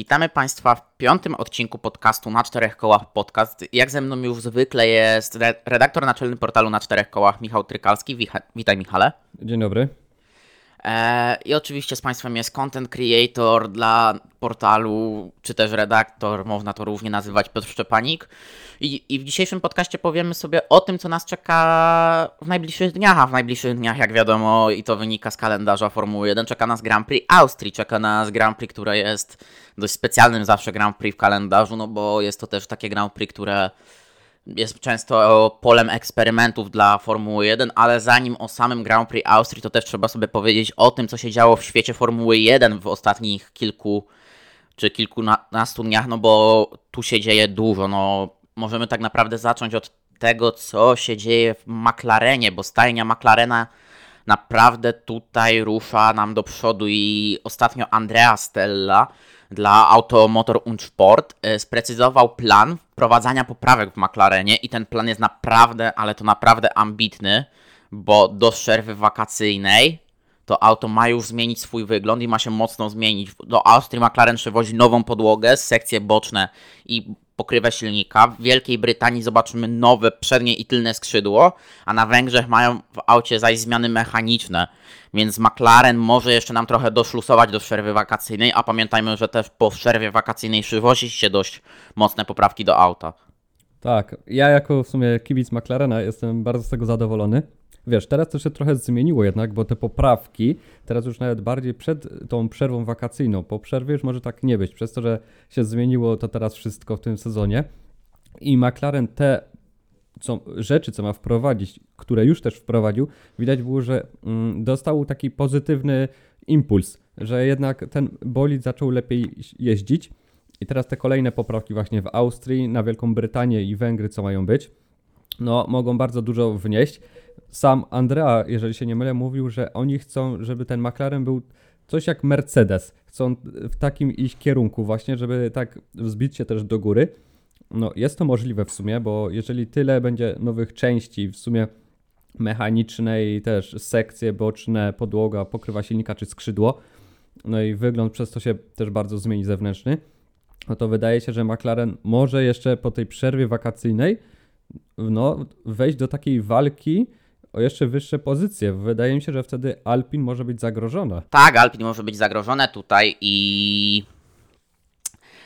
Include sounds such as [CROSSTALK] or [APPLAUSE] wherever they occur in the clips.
Witamy Państwa w piątym odcinku podcastu Na Czterech Kołach Podcast. Jak ze mną już zwykle jest redaktor naczelny portalu Na Czterech Kołach Michał Trykalski. Witaj Michale. Dzień dobry. E, I oczywiście z Państwem jest content creator dla portalu, czy też redaktor, można to równie nazywać, Piotr Szczepanik. I, I w dzisiejszym podcaście powiemy sobie o tym, co nas czeka w najbliższych dniach, a w najbliższych dniach, jak wiadomo, i to wynika z kalendarza Formuły 1, czeka nas Grand Prix Austrii, czeka nas Grand Prix, które jest dość specjalnym zawsze Grand Prix w kalendarzu, no bo jest to też takie Grand Prix, które jest często polem eksperymentów dla Formuły 1, ale zanim o samym Grand Prix Austrii, to też trzeba sobie powiedzieć o tym, co się działo w świecie Formuły 1 w ostatnich kilku czy kilkunastu dniach, no bo tu się dzieje dużo. No, możemy tak naprawdę zacząć od tego, co się dzieje w McLarenie, bo stajnia McLarena naprawdę tutaj rusza nam do przodu i ostatnio Andrea Stella dla Automotor und Sport e, sprecyzował plan wprowadzania poprawek w McLarenie i ten plan jest naprawdę, ale to naprawdę ambitny, bo do przerwy wakacyjnej to auto ma już zmienić swój wygląd i ma się mocno zmienić. Do Austrii McLaren przywozi nową podłogę, sekcje boczne i pokrywę silnika. W Wielkiej Brytanii zobaczymy nowe przednie i tylne skrzydło, a na Węgrzech mają w aucie zaś zmiany mechaniczne. Więc McLaren może jeszcze nam trochę doszlusować do przerwy wakacyjnej, a pamiętajmy, że też po przerwie wakacyjnej przywozi się dość mocne poprawki do auta. Tak, ja jako w sumie kibic McLarena jestem bardzo z tego zadowolony. Wiesz, teraz to się trochę zmieniło jednak, bo te poprawki teraz już nawet bardziej przed tą przerwą wakacyjną. Po przerwie już może tak nie być, przez to, że się zmieniło to teraz wszystko w tym sezonie. I McLaren te co, rzeczy, co ma wprowadzić, które już też wprowadził, widać było, że mm, dostał taki pozytywny impuls, że jednak ten bolid zaczął lepiej jeździć. I teraz te kolejne poprawki właśnie w Austrii, na Wielką Brytanię i Węgry, co mają być, no mogą bardzo dużo wnieść. Sam Andrea, jeżeli się nie mylę, mówił, że oni chcą, żeby ten McLaren był coś jak Mercedes. Chcą w takim iść kierunku właśnie, żeby tak wzbić się też do góry. No jest to możliwe w sumie, bo jeżeli tyle będzie nowych części, w sumie mechanicznej, też sekcje boczne, podłoga, pokrywa silnika czy skrzydło, no i wygląd przez to się też bardzo zmieni zewnętrzny, no to wydaje się, że McLaren może jeszcze po tej przerwie wakacyjnej no, wejść do takiej walki o jeszcze wyższe pozycje. Wydaje mi się, że wtedy Alpin może być zagrożona. Tak, Alpin może być zagrożone tutaj i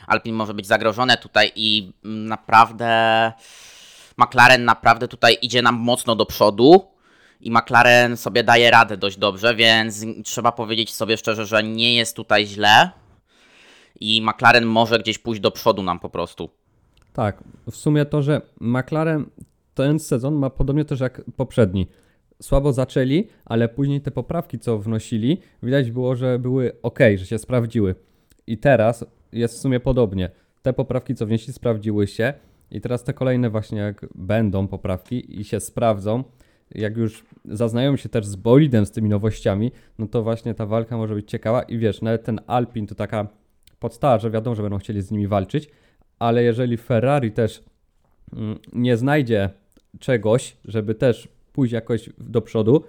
Alpin może być zagrożone tutaj i naprawdę McLaren naprawdę tutaj idzie nam mocno do przodu i McLaren sobie daje radę dość dobrze, więc trzeba powiedzieć sobie szczerze, że nie jest tutaj źle i McLaren może gdzieś pójść do przodu nam po prostu. Tak, w sumie to, że McLaren ten sezon ma podobnie też jak poprzedni. Słabo zaczęli, ale później te poprawki, co wnosili, widać było, że były ok, że się sprawdziły. I teraz jest w sumie podobnie. Te poprawki, co wnieśli, sprawdziły się. I teraz te kolejne właśnie, jak będą poprawki i się sprawdzą, jak już zaznają się też z bolidem, z tymi nowościami, no to właśnie ta walka może być ciekawa. I wiesz, nawet ten Alpin to taka podstawa, że wiadomo, że będą chcieli z nimi walczyć, ale jeżeli Ferrari też mm, nie znajdzie czegoś, żeby też pójść jakoś do przodu,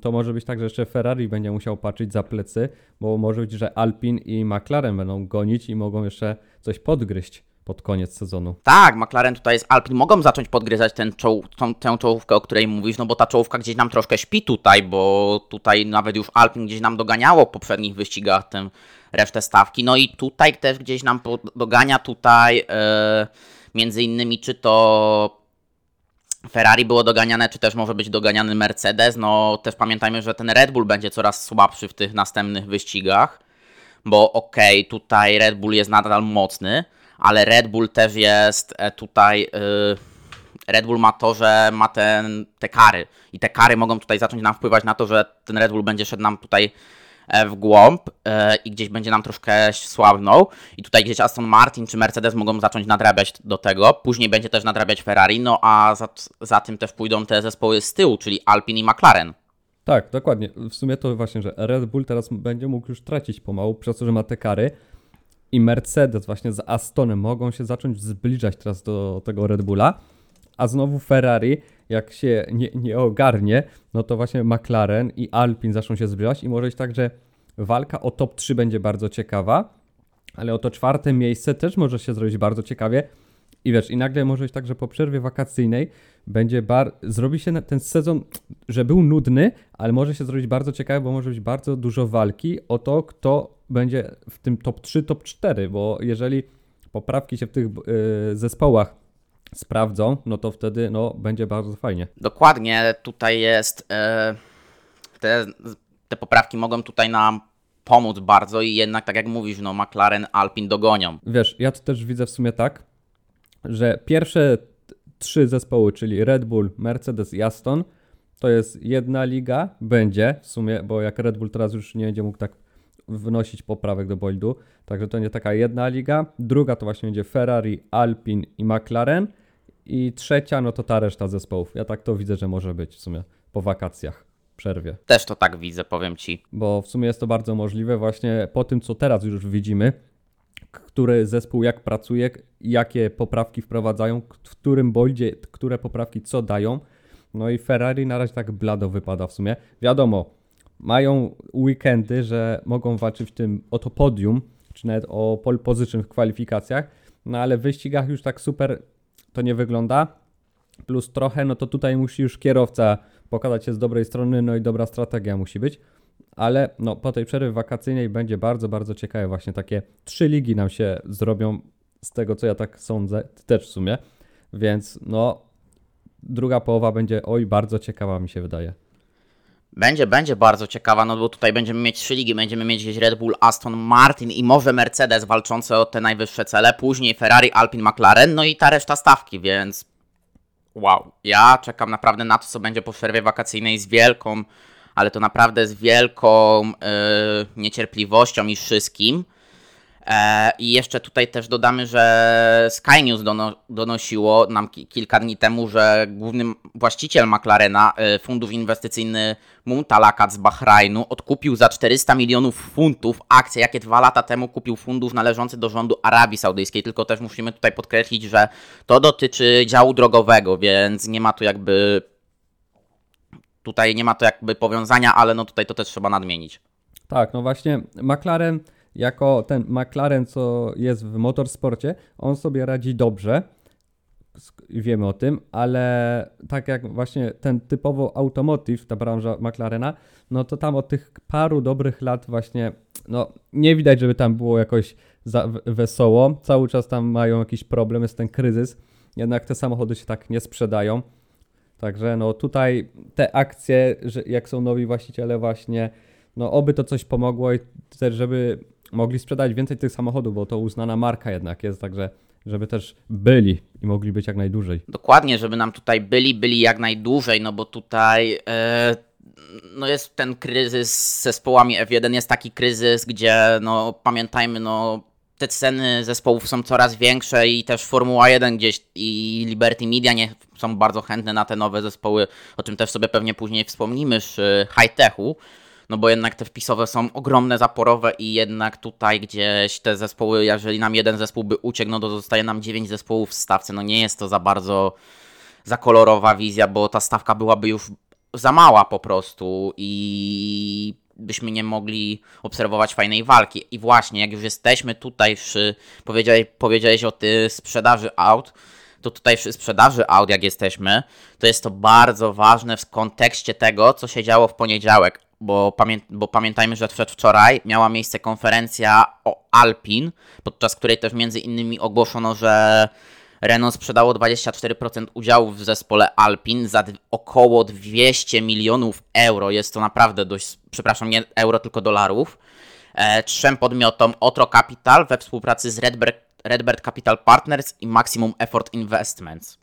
to może być tak, że jeszcze Ferrari będzie musiał patrzeć za plecy, bo może być, że Alpin i McLaren będą gonić i mogą jeszcze coś podgryźć pod koniec sezonu. Tak, McLaren tutaj z Alpin mogą zacząć podgryzać ten czoł, tą, tę czołówkę, o której mówisz, no bo ta czołówka gdzieś nam troszkę śpi tutaj, bo tutaj nawet już Alpin gdzieś nam doganiało w poprzednich wyścigach tę resztę stawki, no i tutaj też gdzieś nam dogania tutaj yy, między innymi czy to Ferrari było doganiane, czy też może być doganiany Mercedes. No też pamiętajmy, że ten Red Bull będzie coraz słabszy w tych następnych wyścigach, bo okej, okay, tutaj Red Bull jest nadal mocny, ale Red Bull też jest e, tutaj. Yy, Red Bull ma to, że ma ten, te kary i te kary mogą tutaj zacząć nam wpływać na to, że ten Red Bull będzie szedł nam tutaj w głąb e, i gdzieś będzie nam troszkę słabnął. I tutaj gdzieś Aston Martin czy Mercedes mogą zacząć nadrabiać do tego. Później będzie też nadrabiać Ferrari, no a za, za tym też pójdą te zespoły z tyłu, czyli Alpine i McLaren. Tak, dokładnie. W sumie to właśnie, że Red Bull teraz będzie mógł już tracić pomału, przez to, że ma te kary. I Mercedes właśnie z Astonem mogą się zacząć zbliżać teraz do tego Red Bulla. A znowu Ferrari jak się nie, nie ogarnie, no to właśnie McLaren i Alpin zaczną się zbliżać i może być tak, że walka o top 3 będzie bardzo ciekawa, ale o to czwarte miejsce też może się zrobić bardzo ciekawie. I wiesz, i nagle może być tak, że po przerwie wakacyjnej będzie bar... zrobi się ten sezon, że był nudny, ale może się zrobić bardzo ciekawy, bo może być bardzo dużo walki o to, kto będzie w tym top 3, top 4, bo jeżeli poprawki się w tych yy, zespołach sprawdzą, no to wtedy no, będzie bardzo fajnie. Dokładnie, tutaj jest e, te, te poprawki mogą tutaj nam pomóc bardzo i jednak tak jak mówisz, no McLaren, Alpin dogonią. Wiesz, ja to też widzę w sumie tak, że pierwsze trzy zespoły, czyli Red Bull, Mercedes i Aston, to jest jedna liga, będzie w sumie, bo jak Red Bull teraz już nie będzie mógł tak wnosić poprawek do boldu, także to nie taka jedna liga. Druga to właśnie będzie Ferrari, Alpin i McLaren i trzecia no to ta reszta zespołów. Ja tak to widzę, że może być w sumie po wakacjach przerwie. Też to tak widzę, powiem ci. Bo w sumie jest to bardzo możliwe właśnie po tym, co teraz już widzimy, który zespół jak pracuje, jakie poprawki wprowadzają, w którym boldzie, które poprawki co dają. No i Ferrari na razie tak blado wypada w sumie. Wiadomo, mają weekendy, że mogą walczyć w tym o to podium, czy nawet o pole position w kwalifikacjach, no ale w wyścigach już tak super to nie wygląda. Plus trochę, no to tutaj musi już kierowca pokazać się z dobrej strony, no i dobra strategia musi być. Ale no, po tej przerwie wakacyjnej będzie bardzo, bardzo ciekawe. Właśnie takie trzy ligi nam się zrobią, z tego co ja tak sądzę, też w sumie. Więc no, druga połowa będzie, oj, bardzo ciekawa mi się wydaje. Będzie, będzie bardzo ciekawa, no bo tutaj będziemy mieć trzy ligi, będziemy mieć gdzieś Red Bull, Aston Martin i może Mercedes walczące o te najwyższe cele, później Ferrari, Alpin, McLaren, no i ta reszta stawki, więc wow. Ja czekam naprawdę na to, co będzie po przerwie wakacyjnej z wielką, ale to naprawdę z wielką yy, niecierpliwością i wszystkim. E, I jeszcze tutaj też dodamy, że Sky News dono, donosiło nam kilka dni temu, że główny właściciel McLarena, e, fundów inwestycyjny Muntalakat z Bahrajnu, odkupił za 400 milionów funtów akcje, jakie dwa lata temu kupił fundusz należący do rządu Arabii Saudyjskiej. Tylko też musimy tutaj podkreślić, że to dotyczy działu drogowego, więc nie ma tu jakby. Tutaj nie ma to jakby powiązania, ale no tutaj to też trzeba nadmienić. Tak, no właśnie McLaren jako ten McLaren, co jest w motorsporcie, on sobie radzi dobrze. Wiemy o tym, ale tak jak właśnie ten typowo automotive, ta branża McLarena, no to tam od tych paru dobrych lat właśnie, no nie widać, żeby tam było jakoś wesoło. Cały czas tam mają jakiś problem, jest ten kryzys. Jednak te samochody się tak nie sprzedają. Także no tutaj te akcje, że jak są nowi właściciele właśnie, no oby to coś pomogło i też żeby mogli sprzedać więcej tych samochodów, bo to uznana marka jednak jest, także żeby też byli i mogli być jak najdłużej. Dokładnie, żeby nam tutaj byli, byli jak najdłużej, no bo tutaj e, no jest ten kryzys z zespołami F1, jest taki kryzys, gdzie no pamiętajmy, no te ceny zespołów są coraz większe i też Formuła 1 gdzieś i Liberty Media nie są bardzo chętne na te nowe zespoły, o czym też sobie pewnie później wspomnimy z high-techu no bo jednak te wpisowe są ogromne, zaporowe i jednak tutaj gdzieś te zespoły, jeżeli nam jeden zespół by uciekł, no to zostaje nam 9 zespołów w stawce, no nie jest to za bardzo za kolorowa wizja, bo ta stawka byłaby już za mała po prostu i byśmy nie mogli obserwować fajnej walki. I właśnie, jak już jesteśmy tutaj przy, powiedziałeś, powiedziałeś o tej sprzedaży aut, to tutaj przy sprzedaży aut, jak jesteśmy, to jest to bardzo ważne w kontekście tego, co się działo w poniedziałek bo, pamię bo pamiętajmy, że wczoraj miała miejsce konferencja o Alpin, podczas której też między innymi ogłoszono, że Renault sprzedało 24% udziałów w zespole Alpin za około 200 milionów euro. Jest to naprawdę dość, przepraszam, nie euro, tylko dolarów. E, trzem podmiotom Otro Capital we współpracy z Redbird, Redbird Capital Partners i Maximum Effort Investments.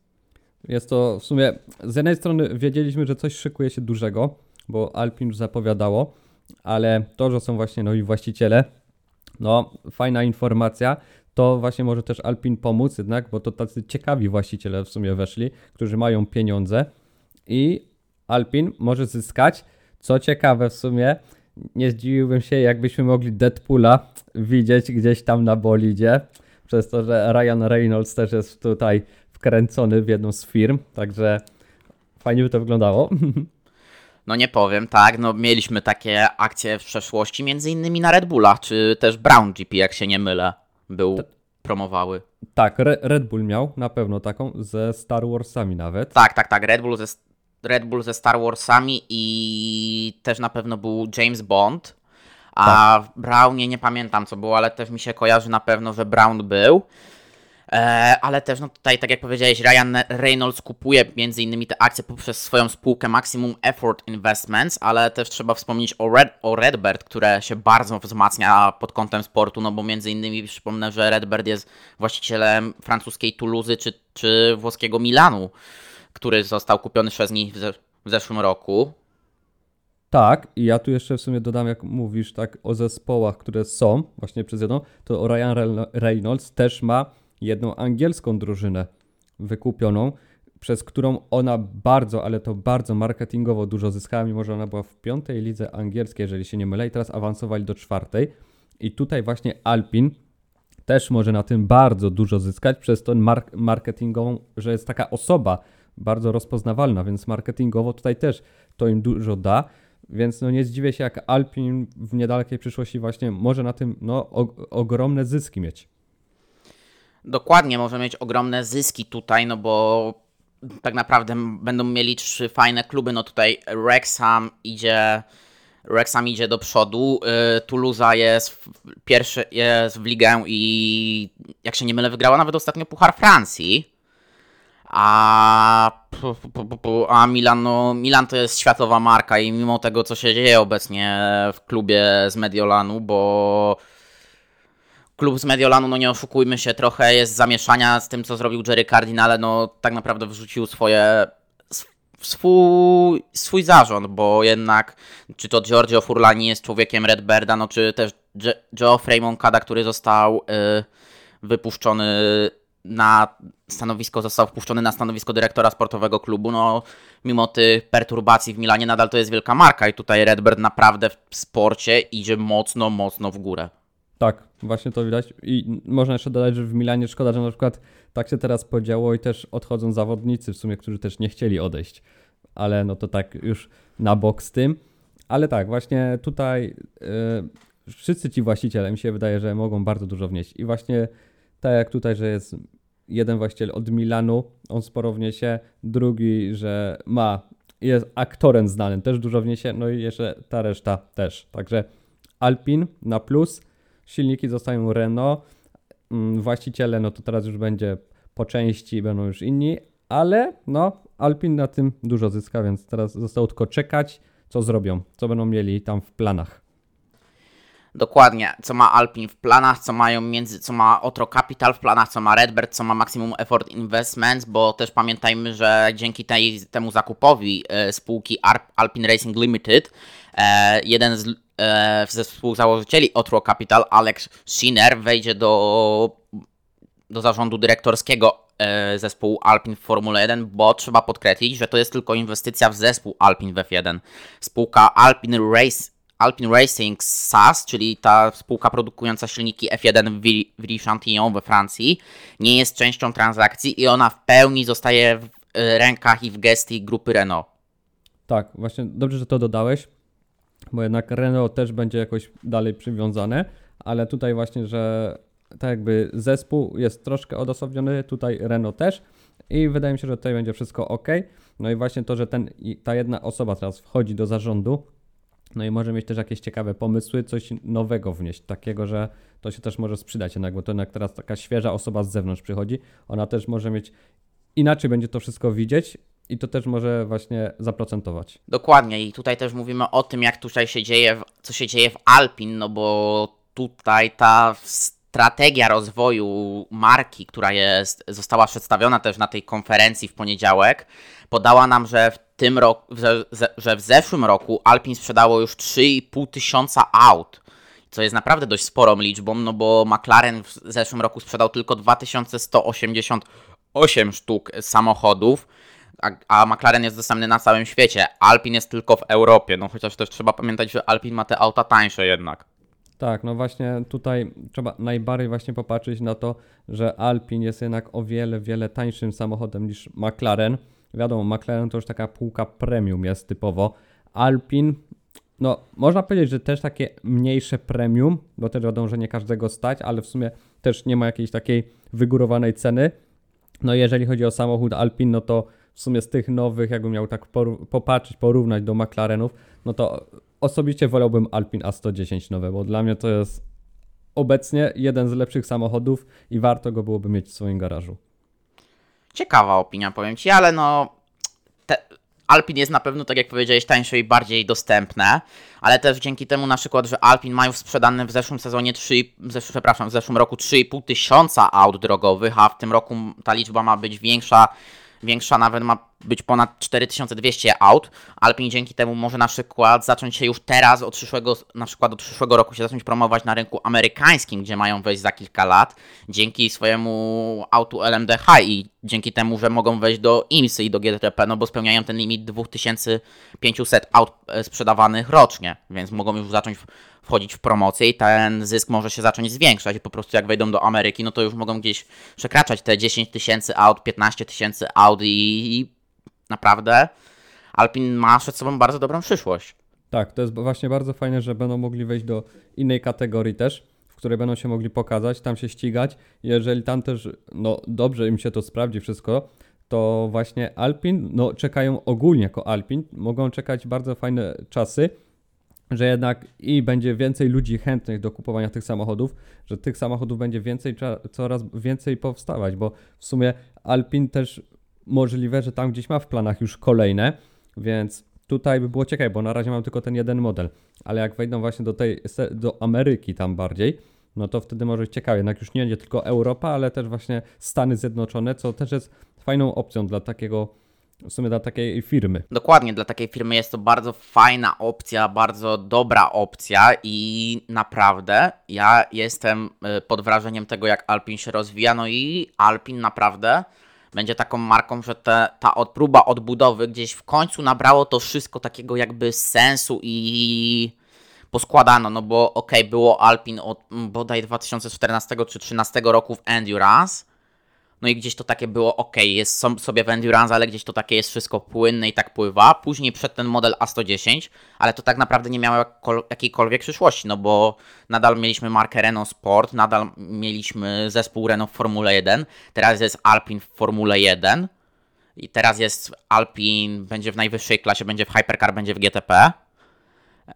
Jest to w sumie, z jednej strony wiedzieliśmy, że coś szykuje się dużego, bo Alpin już zapowiadało, ale to, że są właśnie nowi właściciele, no fajna informacja, to właśnie może też Alpin pomóc jednak, bo to tacy ciekawi właściciele w sumie weszli, którzy mają pieniądze i Alpin może zyskać. Co ciekawe w sumie, nie zdziwiłbym się, jakbyśmy mogli Deadpoola widzieć gdzieś tam na bolidzie, przez to, że Ryan Reynolds też jest tutaj wkręcony w jedną z firm, także fajnie by to wyglądało. [LAUGHS] No nie powiem, tak, no mieliśmy takie akcje w przeszłości, między innymi na Red Bulla, czy też Brown GP, jak się nie mylę, był promowały. Tak, Re Red Bull miał na pewno taką ze Star Warsami nawet. Tak, tak, tak, Red Bull ze, Red Bull ze Star Warsami i też na pewno był James Bond, a Tak. w Brownie nie pamiętam co było, ale też mi się kojarzy na pewno, że Brown był. E, ale też no tutaj, tak jak powiedziałeś, Ryan Reynolds kupuje między innymi te akcje poprzez swoją spółkę Maximum Effort Investments, ale też trzeba wspomnieć o, Red, o Redbird, które się bardzo wzmacnia pod kątem sportu, no bo między innymi przypomnę, że Redbird jest właścicielem francuskiej Toulouse czy, czy włoskiego Milanu, który został kupiony przez nich w, ze, w zeszłym roku. Tak, i ja tu jeszcze w sumie dodam, jak mówisz tak o zespołach, które są właśnie przez jedną, to Ryan Re- Reynolds też ma jedną angielską drużynę wykupioną, przez którą ona bardzo, ale to bardzo marketingowo dużo zyskała, mimo że ona była w piątej lidze angielskiej, jeżeli się nie mylę, i teraz awansowali do czwartej. I tutaj właśnie Alpin też może na tym bardzo dużo zyskać przez to mark- marketingową, że jest taka osoba bardzo rozpoznawalna, więc marketingowo tutaj też to im dużo da. Więc no nie zdziwię się, jak Alpin w niedalekiej przyszłości właśnie może na tym no, ogromne zyski mieć. Dokładnie, może mieć ogromne zyski tutaj, no bo tak naprawdę będą mieli trzy fajne kluby. No tutaj Wrexham idzie, Wrexham idzie do przodu, y, Toulouse jest w, pierwszy jest w ligę i jak się nie mylę wygrała nawet ostatnio Puchar Francji. A, a Milan, no, Milan to jest światowa marka i mimo tego, co się dzieje obecnie w klubie z Mediolanu, bo klub z Mediolanu, no nie oszukujmy się, trochę jest zamieszania z tym, co zrobił Jerry Cardinale, no tak naprawdę wrzucił swoje sw- swój, swój zarząd, bo jednak czy to Giorgio Furlani jest człowiekiem Redbirda, no czy też Ge- Geoffrey Moncada, który został y, wypuszczony na stanowisko, został wpuszczony na stanowisko dyrektora sportowego klubu, no mimo tych perturbacji w Milanie nadal to jest wielka marka i tutaj Redbird naprawdę w sporcie idzie mocno, mocno w górę. Tak, właśnie to widać. I można jeszcze dodać, że w Milanie szkoda, że na przykład tak się teraz podziało i też odchodzą zawodnicy w sumie, którzy też nie chcieli odejść. Ale no to tak już na bok z tym. Ale tak, właśnie tutaj yy, wszyscy ci właściciele mi się wydaje, że mogą bardzo dużo wnieść. I właśnie tak jak tutaj, że jest jeden właściciel od Milanu, on sporo wniesie, drugi, że ma, jest aktorem znanym, też dużo wniesie, no i jeszcze ta reszta też. Także Alpin na plus, silniki zostają Renault, mm, właściciele, no to teraz już będzie po części, będą już inni, ale no Alpin na tym dużo zyska, więc teraz zostało tylko czekać, co zrobią, co będą mieli tam w planach. Dokładnie, co ma Alpin w planach, co mają między, co ma Otro Capital w planach, co ma Redbird, co ma Maximum Effort Investments, bo też pamiętajmy, że dzięki tej, temu zakupowi e, spółki Alpin Racing Limited, e, jeden z, e, ze współzałożycieli Otro Capital, Alex Schiner, wejdzie do, do zarządu dyrektorskiego e, zespołu Alpin w Formule 1, bo trzeba podkreślić, że to jest tylko inwestycja w zespół Alpin w F1. Spółka Alpin Race Alpine Racing SAS, czyli ta spółka produkująca silniki F1 w Ville-Chantillon we Francji, nie jest częścią transakcji i ona w pełni zostaje w e, rękach i w gestii grupy Renault. Tak, właśnie dobrze, że to dodałeś, bo jednak Renault też będzie jakoś dalej przywiązane, ale tutaj właśnie, że tak jakby zespół jest troszkę odosobniony, tutaj Renault też i wydaje mi się, że tutaj będzie wszystko ok. No i właśnie to, że ten, ta jedna osoba teraz wchodzi do zarządu, no i może mieć też jakieś ciekawe pomysły, coś nowego wnieść, takiego, że to się też może sprzedać jednak, bo to jednak teraz taka świeża osoba z zewnątrz przychodzi, ona też może mieć, inaczej będzie to wszystko widzieć i to też może właśnie zaprocentować. Dokładnie i tutaj też mówimy o tym, jak tutaj się dzieje, co się dzieje w Alpin, no bo tutaj ta strategia rozwoju marki, która jest, została przedstawiona też na tej konferencji w poniedziałek, podała nam, że w tym roku, że- że w zeszłym roku Alpin sprzedało już 3,5 tysiąca aut, co jest naprawdę dość sporą liczbą, no bo McLaren w zeszłym roku sprzedał tylko 2188 sztuk samochodów, a, a McLaren jest dostępny na całym świecie. Alpin jest tylko w Europie, no chociaż też trzeba pamiętać, że Alpin ma te auta tańsze jednak. Tak, no właśnie tutaj trzeba najbardziej właśnie popatrzeć na to, że Alpin jest jednak o wiele, wiele tańszym samochodem niż McLaren. Wiadomo, McLaren to już taka półka premium jest typowo, Alpin, no można powiedzieć, że też takie mniejsze premium, bo też wiadomo, że nie każdego stać, ale w sumie też nie ma jakiejś takiej wygórowanej ceny. No jeżeli chodzi o samochód Alpin, no to w sumie z tych nowych, jakbym miał tak poru- popatrzeć, porównać do McLarenów, no to osobiście wolałbym Alpin A110 nowe, bo dla mnie to jest obecnie jeden z lepszych samochodów i warto go byłoby mieć w swoim garażu. Ciekawa opinia, powiem ci, ale no. Te, Alpin jest na pewno, tak jak powiedziałeś, tańsze i bardziej dostępne, ale też dzięki temu na przykład, że Alpin mają sprzedane w zeszłym sezonie 3, w zesz, przepraszam, w zeszłym roku 3,5 tysiąca aut drogowych, a w tym roku ta liczba ma być większa, większa nawet ma być ponad 4200 aut. Alpin dzięki temu może na przykład zacząć się już teraz od przyszłego, na przykład od przyszłego roku się zacząć promować na rynku amerykańskim, gdzie mają wejść za kilka lat, dzięki swojemu autu LMDH i dzięki temu, że mogą wejść do IMSY i do GTP, no bo spełniają ten limit 2500 aut e, sprzedawanych rocznie, więc mogą już zacząć wchodzić w promocję i ten zysk może się zacząć zwiększać i po prostu jak wejdą do Ameryki, no to już mogą gdzieś przekraczać te 10 tysięcy aut, 15 tysięcy aut i naprawdę Alpin ma przed sobą bardzo dobrą przyszłość. Tak, to jest właśnie bardzo fajne, że będą mogli wejść do innej kategorii też, w której będą się mogli pokazać, tam się ścigać. Jeżeli tam też, no dobrze im się to sprawdzi wszystko, to właśnie Alpin, no czekają ogólnie jako Alpin, mogą czekać bardzo fajne czasy, że jednak i będzie więcej ludzi chętnych do kupowania tych samochodów, że tych samochodów będzie więcej, coraz więcej powstawać, bo w sumie Alpin też możliwe, że tam gdzieś ma w planach już kolejne, więc tutaj by było ciekawe, bo na razie mam tylko ten jeden model, ale jak wejdą właśnie do tej, do Ameryki tam bardziej, no to wtedy może być ciekawie, jednak już nie będzie tylko Europa, ale też właśnie Stany Zjednoczone, co też jest fajną opcją dla takiego w sumie dla takiej firmy. Dokładnie, dla takiej firmy jest to bardzo fajna opcja, bardzo dobra opcja i naprawdę ja jestem y, pod wrażeniem tego, jak Alpin się rozwija. No i Alpin naprawdę będzie taką marką, że te, ta próba odbudowy gdzieś w końcu nabrało to wszystko takiego jakby sensu i poskładano, no bo okej, okay, było Alpin od bodaj 2014 czy 2013 roku w Endurance, no i gdzieś to takie było ok, jest sobie w Endurance, ale gdzieś to takie jest wszystko płynne i tak pływa. Później przed ten model A110, ale to tak naprawdę nie miało jakiejkolwiek przyszłości, no bo nadal mieliśmy markę Renault Sport, nadal mieliśmy zespół Renault w Formule 1, teraz jest Alpine w Formule 1 i teraz jest Alpine, będzie w najwyższej klasie, będzie w Hypercar, będzie w GTP.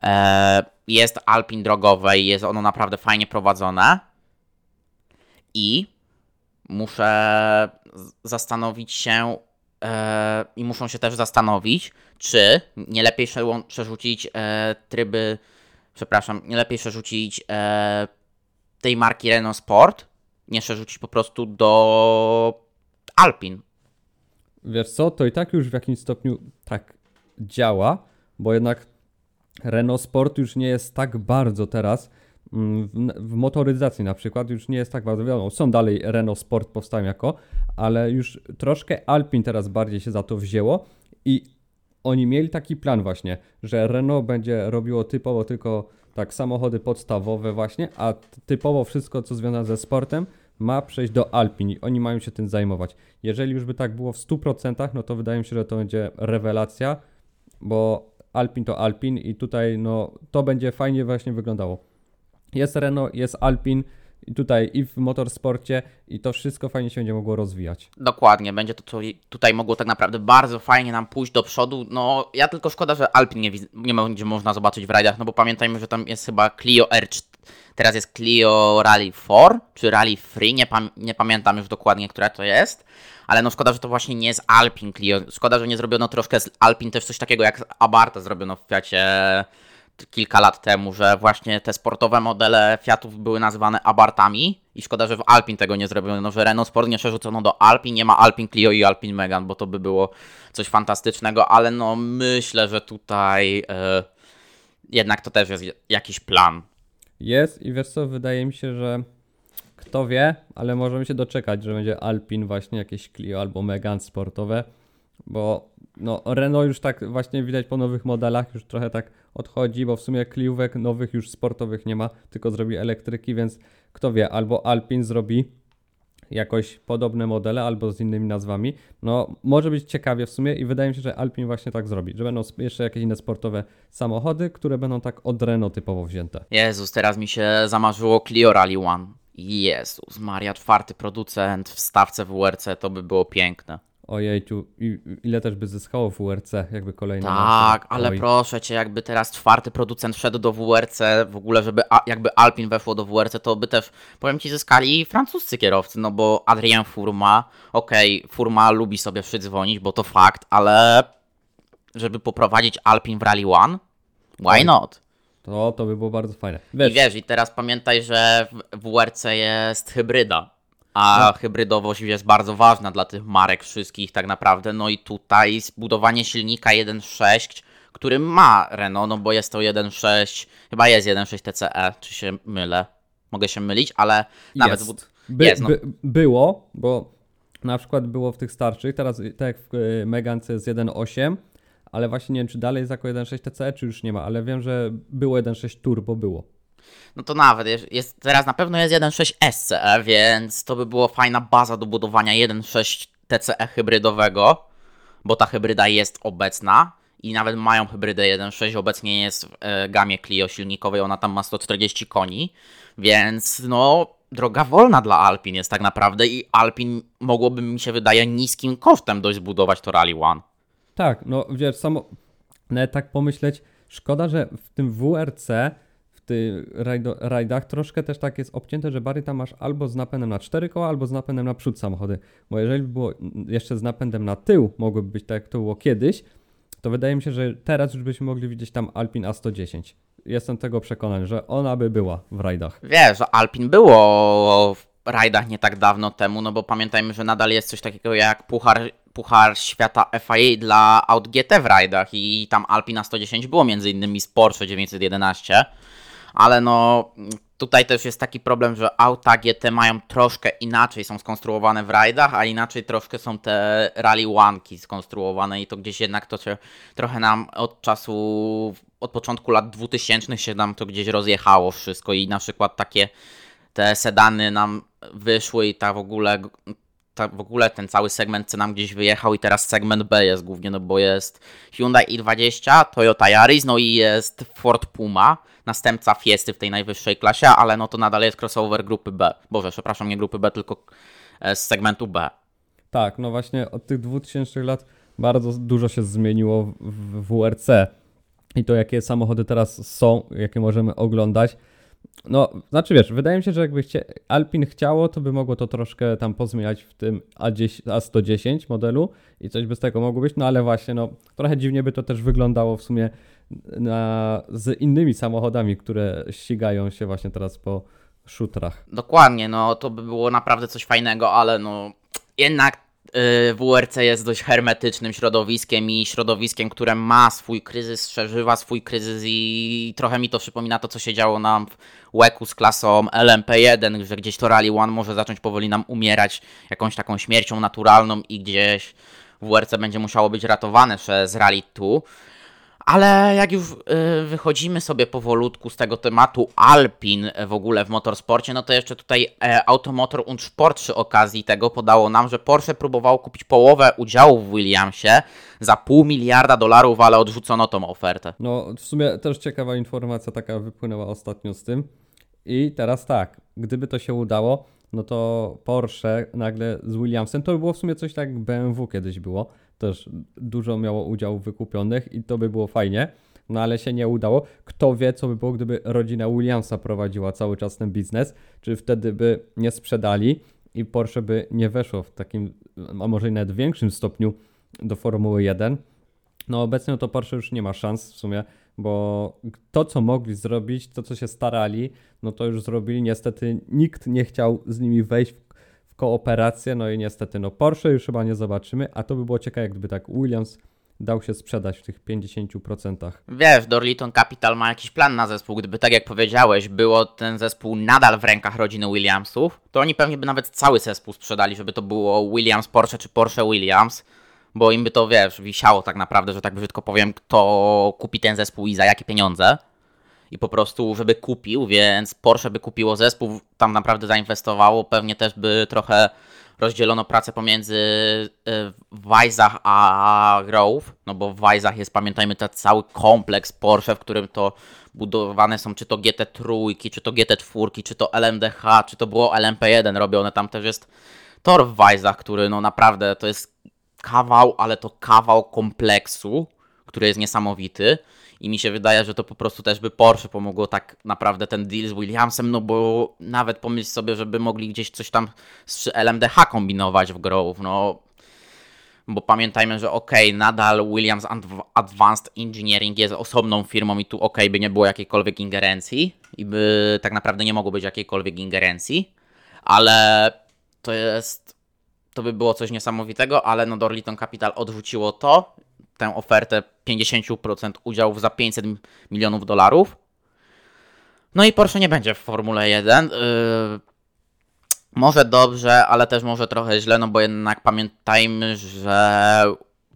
E, jest Alpine drogowe i jest ono naprawdę fajnie prowadzone. I muszę zastanowić się e, i muszą się też zastanowić, czy nie lepiej przerzucić e, tryby, przepraszam, nie lepiej przerzucić e, tej marki Renault Sport, nie przerzucić po prostu do Alpin. Wiesz co, to i tak już w jakimś stopniu tak działa, bo jednak Renault Sport już nie jest tak bardzo teraz w, w, motoryzacji na przykład już nie jest tak bardzo wiadomo. Są dalej Renault Sport powstają jako, ale już troszkę Alpin teraz bardziej się za to wzięło i oni mieli taki plan właśnie, że Renault będzie robiło typowo tylko tak samochody podstawowe właśnie, a typowo wszystko co związane ze sportem ma przejść do Alpin i oni mają się tym zajmować. Jeżeli już by tak było w 100%, no to wydaje mi się, że to będzie rewelacja, bo Alpin to Alpin i tutaj no to będzie fajnie właśnie wyglądało. Jest Renault, jest Alpin i tutaj i w motorsporcie i to wszystko fajnie się będzie mogło rozwijać. Dokładnie, będzie to tutaj mogło tak naprawdę bardzo fajnie nam pójść do przodu. No ja tylko szkoda, że Alpin nie, nie będzie można zobaczyć w rajdach, no bo pamiętajmy, że tam jest chyba Clio R4, teraz jest Clio Rally 4 czy Rally 3, nie, nie pamiętam już dokładnie, która to jest. Ale no szkoda, że to właśnie nie jest Alpin Clio. Szkoda, że nie zrobiono troszkę z Alpin też coś takiego jak Abarta zrobiono w Fiacie kilka lat temu, że właśnie te sportowe modele Fiatów były nazywane Abartami i szkoda, że w Alpin tego nie zrobiono, że Renault Sport nie przerzucono do Alpin, nie ma Alpin Clio i Alpin Megan, bo to by było coś fantastycznego, ale no myślę, że tutaj e, jednak to też jest jakiś plan. Jest i wiesz co, wydaje mi się, że kto wie, ale możemy się doczekać, że będzie Alpin właśnie jakieś Clio albo Megan sportowe, bo no Renault już tak właśnie widać po nowych modelach już trochę tak odchodzi, bo w sumie kliówek nowych już sportowych nie ma, tylko zrobi elektryki, więc kto wie, albo Alpin zrobi jakoś podobne modele albo z innymi nazwami, no może być ciekawie w sumie i wydaje mi się, że Alpin właśnie tak zrobi, że będą jeszcze jakieś inne sportowe samochody, które będą tak od Renault typowo wzięte. Jezus, teraz mi się zamarzyło Clio Rally One. Jezus, Maria, czwarty producent w stawce WRC, to by było piękne. Ojejciu, i- ile też by zyskało w WRC, jakby kolejne Tak, maszyny. ale Oj. proszę cię, jakby teraz czwarty producent wszedł do WRC, w ogóle, żeby a, jakby Alpin weszło do WRC, to by też, powiem ci, zyskali francuscy kierowcy, no bo Adrien Furma, okej, Furma lubi sobie przydzwonić, bo to fakt, ale żeby poprowadzić Alpin w Rally One, why Oj. not? To, to by było bardzo fajne. I Wiesz, wiesz, i teraz pamiętaj, że w WRC jest hybryda. A No. hybrydowość jest bardzo ważna dla tych marek wszystkich tak naprawdę. No i tutaj zbudowanie silnika 1.6, który ma Renault, no bo jest to 1.6, chyba jest 1.6 TCE, czy się mylę? Mogę się mylić, ale nawet... jest. By, jest, no. by, było, bo na przykład było w tych starszych, teraz tak jak w y, Megance jest 1.8, ale właśnie nie wiem, czy dalej jest jako 1.6 TCE, czy już nie ma, ale wiem, że było 1.6 Turbo, było. No to nawet, jest, teraz na pewno jest 1.6 SCE, więc to by było fajna baza do budowania 1.6 TCE hybrydowego, bo ta hybryda jest obecna i nawet mają hybrydę 1.6, obecnie jest w e, gamie Clio silnikowej, ona tam ma 140 koni, więc no droga wolna dla Alpin jest tak naprawdę i Alpin mogłoby mi się wydaje niskim kosztem dość zbudować to Rally One. Tak, no wiesz, samo, nawet tak pomyśleć, szkoda, że w tym WRC, rajdo, rajdach troszkę też tak jest obcięte, że bary tam masz albo z napędem na cztery koła, albo z napędem na przód samochody, bo jeżeli by było jeszcze z napędem na tył, mogłoby być tak jak to było kiedyś, to wydaje mi się, że teraz już byśmy mogli widzieć tam Alpin A110. Jestem tego przekonany, że ona by była w rajdach. Wiesz, że Alpin było w rajdach nie tak dawno temu, no bo pamiętajmy, że nadal jest coś takiego jak Puchar, Puchar Świata FIA dla Aut GT w rajdach i tam Alpina 110 było między innymi z Porsche 911, ale no tutaj też jest taki problem, że auta GT mają troszkę inaczej są skonstruowane w rajdach, a inaczej troszkę są te Rally One skonstruowane i to gdzieś jednak to się trochę nam od czasu, od początku lat 2000 się nam to gdzieś rozjechało wszystko i na przykład takie te sedany nam wyszły i ta w ogóle ta w ogóle ten cały segment C nam gdzieś wyjechał i teraz segment B jest głównie, no bo jest Hyundai i20, Toyota Yaris, no i jest Ford Puma, następca Fiesty w tej najwyższej klasie, ale no to nadal jest crossover grupy B. Boże, przepraszam, nie grupy B, tylko e, z segmentu B. Tak, no właśnie od tych 2000 lat bardzo dużo się zmieniło w- WRC. I to, jakie samochody teraz są, jakie możemy oglądać. No, znaczy wiesz, wydaje mi się, że jakby Alpin chciało, to by mogło to troszkę tam pozmieniać w tym A10, A110 modelu i coś by z tego mogło być, no ale właśnie, no trochę dziwnie by to też wyglądało w sumie na, z innymi samochodami, które ścigają się właśnie teraz po szutrach. Dokładnie, no to by było naprawdę coś fajnego, ale no jednak y, WRC jest dość hermetycznym środowiskiem i środowiskiem, które ma swój kryzys, przeżywa swój kryzys i trochę mi to przypomina to, co się działo nam w łeku z klasą LMP1, że gdzieś to Rally One może zacząć powoli nam umierać jakąś taką śmiercią naturalną i gdzieś WRC będzie musiało być ratowane przez Rally 2. Ale jak już y, wychodzimy sobie powolutku z tego tematu Alpin w ogóle w motorsporcie, no to jeszcze tutaj e, Automotor und Sport przy okazji tego podało nam, że Porsche próbowało kupić połowę udziałów w Williamsie za pół miliarda dolarów, ale odrzucono tą ofertę. No, w sumie też ciekawa informacja taka wypłynęła ostatnio z tym. I teraz tak, gdyby to się udało, no to Porsche nagle z Williamsem, to by było w sumie coś tak jak BMW kiedyś było, też dużo miało udziałów wykupionych i to by było fajnie, no ale się nie udało. Kto wie, co by było, gdyby rodzina Williamsa prowadziła cały czas ten biznes, czy wtedy by nie sprzedali i Porsche by nie weszło w takim, a może i nawet większym stopniu do Formuły 1. No obecnie to Porsche już nie ma szans w sumie, bo to co mogli zrobić, to co się starali, no to już zrobili. Niestety nikt nie chciał z nimi wejść w, kooperację, no i niestety no Porsche już chyba nie zobaczymy, a to by było ciekawe, gdyby tak Williams dał się sprzedać w tych 50%. Wiesz, Dorliton Capital ma jakiś plan na zespół. Gdyby, tak jak powiedziałeś, było ten zespół nadal w rękach rodziny Williamsów, to oni pewnie by nawet cały zespół sprzedali, żeby to było Williams Porsche czy Porsche Williams, bo im by to, wiesz, wisiało tak naprawdę, że tak brzydko powiem, kto kupi ten zespół i za jakie pieniądze. I po prostu, żeby kupił, więc Porsche by kupiło zespół, tam naprawdę zainwestowało, pewnie też by trochę rozdzielono pracę pomiędzy y, Weissach a Grove, no bo w Weissach jest, pamiętajmy, ten cały kompleks Porsche, w którym to budowane są czy to GT3, czy to GT4, czy to LMDH, czy to było LMP1 robione, tam też jest tor w Weissach, który no naprawdę to jest kawał, ale to kawał kompleksu, który jest niesamowity. I mi się wydaje, że to po prostu też by Porsche pomogło tak naprawdę ten deal z Williamsem, no bo nawet pomyśl sobie, żeby mogli gdzieś coś tam z LMDH kombinować w Grove, no. Bo pamiętajmy, że ok, nadal Williams Advanced Engineering jest osobną firmą i tu ok, by nie było jakiejkolwiek ingerencji i by tak naprawdę nie mogło być jakiejkolwiek ingerencji, ale to jest, to by było coś niesamowitego, ale no Dorliton Capital odrzuciło to tę ofertę 50% udziałów za 500 milionów dolarów. No i Porsche nie będzie w Formule 1. Yy, może dobrze, ale też może trochę źle, no bo jednak pamiętajmy, że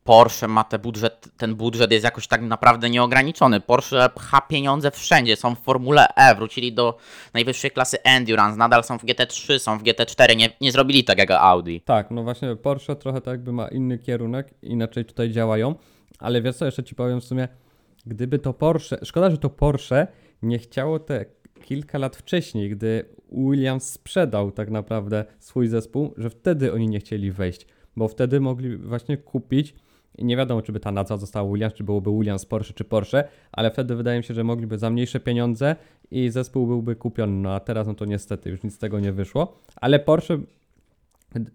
Porsche ma ten budżet, ten budżet jest jakoś tak naprawdę nieograniczony. Porsche pcha pieniądze wszędzie, są w Formule E, wrócili do najwyższej klasy Endurance, nadal są w GT3, są w GT4, nie, nie zrobili tak jak Audi. Tak, no właśnie Porsche trochę tak jakby ma inny kierunek, inaczej tutaj działają, ale wiesz co, jeszcze Ci powiem w sumie, gdyby to Porsche, szkoda, że to Porsche nie chciało te kilka lat wcześniej, gdy Williams sprzedał tak naprawdę swój zespół, że wtedy oni nie chcieli wejść, bo wtedy mogli właśnie kupić i nie wiadomo, czy by ta nazwa została Williams, czy byłoby Williams Porsche, czy Porsche, ale wtedy wydaje mi się, że mogliby za mniejsze pieniądze i zespół byłby kupiony. No a teraz, no to niestety już nic z tego nie wyszło. Ale Porsche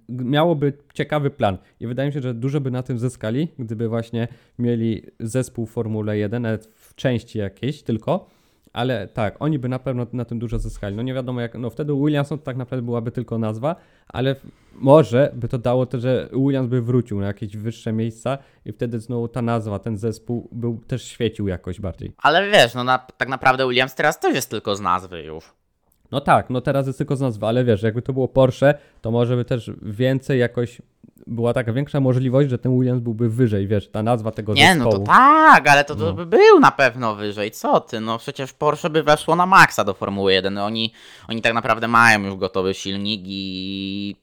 miałoby ciekawy plan i wydaje mi się, że dużo by na tym zyskali, gdyby właśnie mieli zespół Formule 1, nawet w części jakiejś tylko ale tak, oni by na pewno na tym dużo zyskali. No nie wiadomo jak, no wtedy Williamson tak naprawdę byłaby tylko nazwa, ale może by to dało to, że Williams by wrócił na jakieś wyższe miejsca i wtedy znowu ta nazwa, ten zespół był też świecił jakoś bardziej. Ale wiesz, no na, tak naprawdę Williams teraz też jest tylko z nazwy już. No tak, no teraz jest tylko z nazwy, ale wiesz, jakby to było Porsche, to może by też więcej jakoś była taka większa możliwość, że ten Williams byłby wyżej, wiesz, ta nazwa tego Nie, zespołu. no to tak, ale to, to no. by był na pewno wyżej, co ty, no przecież Porsche by weszło na maksa do Formuły 1, oni, oni tak naprawdę mają już gotowy silnik i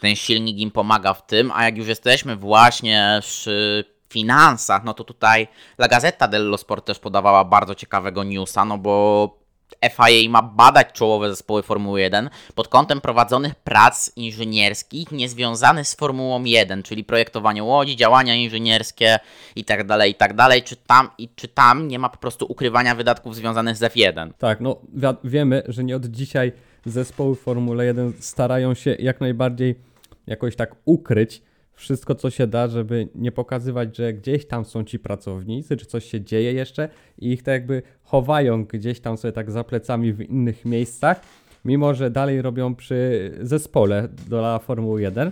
ten silnik im pomaga w tym, a jak już jesteśmy właśnie przy finansach, no to tutaj La Gazzetta dello Sport też podawała bardzo ciekawego newsa, no bo FIA ma badać czołowe zespoły Formuły 1 pod kątem prowadzonych prac inżynierskich niezwiązanych z Formułą 1, czyli projektowanie łodzi, działania inżynierskie itd., tak itd. Tak czy tam, i czy tam nie ma po prostu ukrywania wydatków związanych z F1? Tak, no wi wiemy, że nie od dzisiaj zespoły Formuły 1 starają się jak najbardziej jakoś tak ukryć wszystko, co się da, żeby nie pokazywać, że gdzieś tam są ci pracownicy, czy coś się dzieje jeszcze i ich tak jakby chowają gdzieś tam sobie tak za plecami w innych miejscach, mimo że dalej robią przy zespole dla Formuły 1.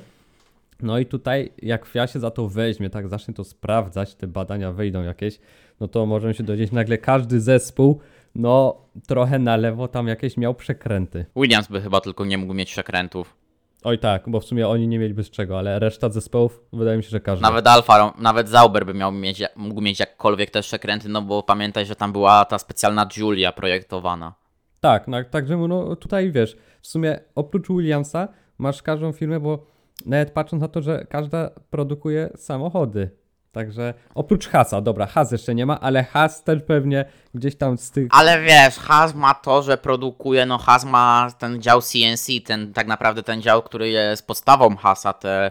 No i tutaj, jak FIA się za to weźmie, tak zacznie to sprawdzać, te badania wejdą jakieś, no to możemy się dowiedzieć, nagle każdy zespół, no trochę na lewo tam jakieś miał przekręty. Williams by chyba tylko nie mógł mieć przekrętów. Oj tak, bo w sumie oni nie mieliby z czego, ale reszta zespołów wydaje mi się, że każdy. Nawet Alfa, nawet Zauber by miał mieć, mógł mieć jakkolwiek też przekręty, no bo pamiętaj, że tam była ta specjalna Julia projektowana. Tak, no, także no, tutaj wiesz, w sumie oprócz Williamsa masz każdą firmę, bo nawet patrząc na to, że każda produkuje samochody. Także oprócz Hasa, dobra, Has jeszcze nie ma, ale Has też pewnie gdzieś tam z tych. Ale wiesz, Has ma to, że produkuje, no Has ma ten dział CNC, ten tak naprawdę ten dział, który jest podstawą Hasa, te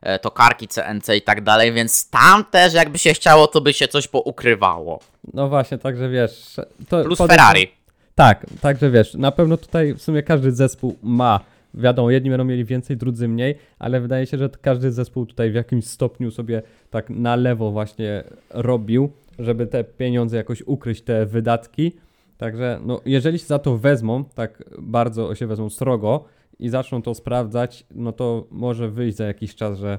e, tokarki CNC i tak dalej, więc tam też jakby się chciało, to by się coś poukrywało. No właśnie, także wiesz. Plus Ferrari. Tak, także wiesz, na pewno tutaj w sumie każdy zespół ma Wiadomo, jedni będą mieli więcej, drudzy mniej, ale wydaje się, że każdy zespół tutaj w jakimś stopniu sobie tak na lewo właśnie robił, żeby te pieniądze jakoś ukryć, te wydatki. Także no, jeżeli się za to wezmą, tak bardzo się wezmą strogo i zaczną to sprawdzać, no to może wyjść za jakiś czas, że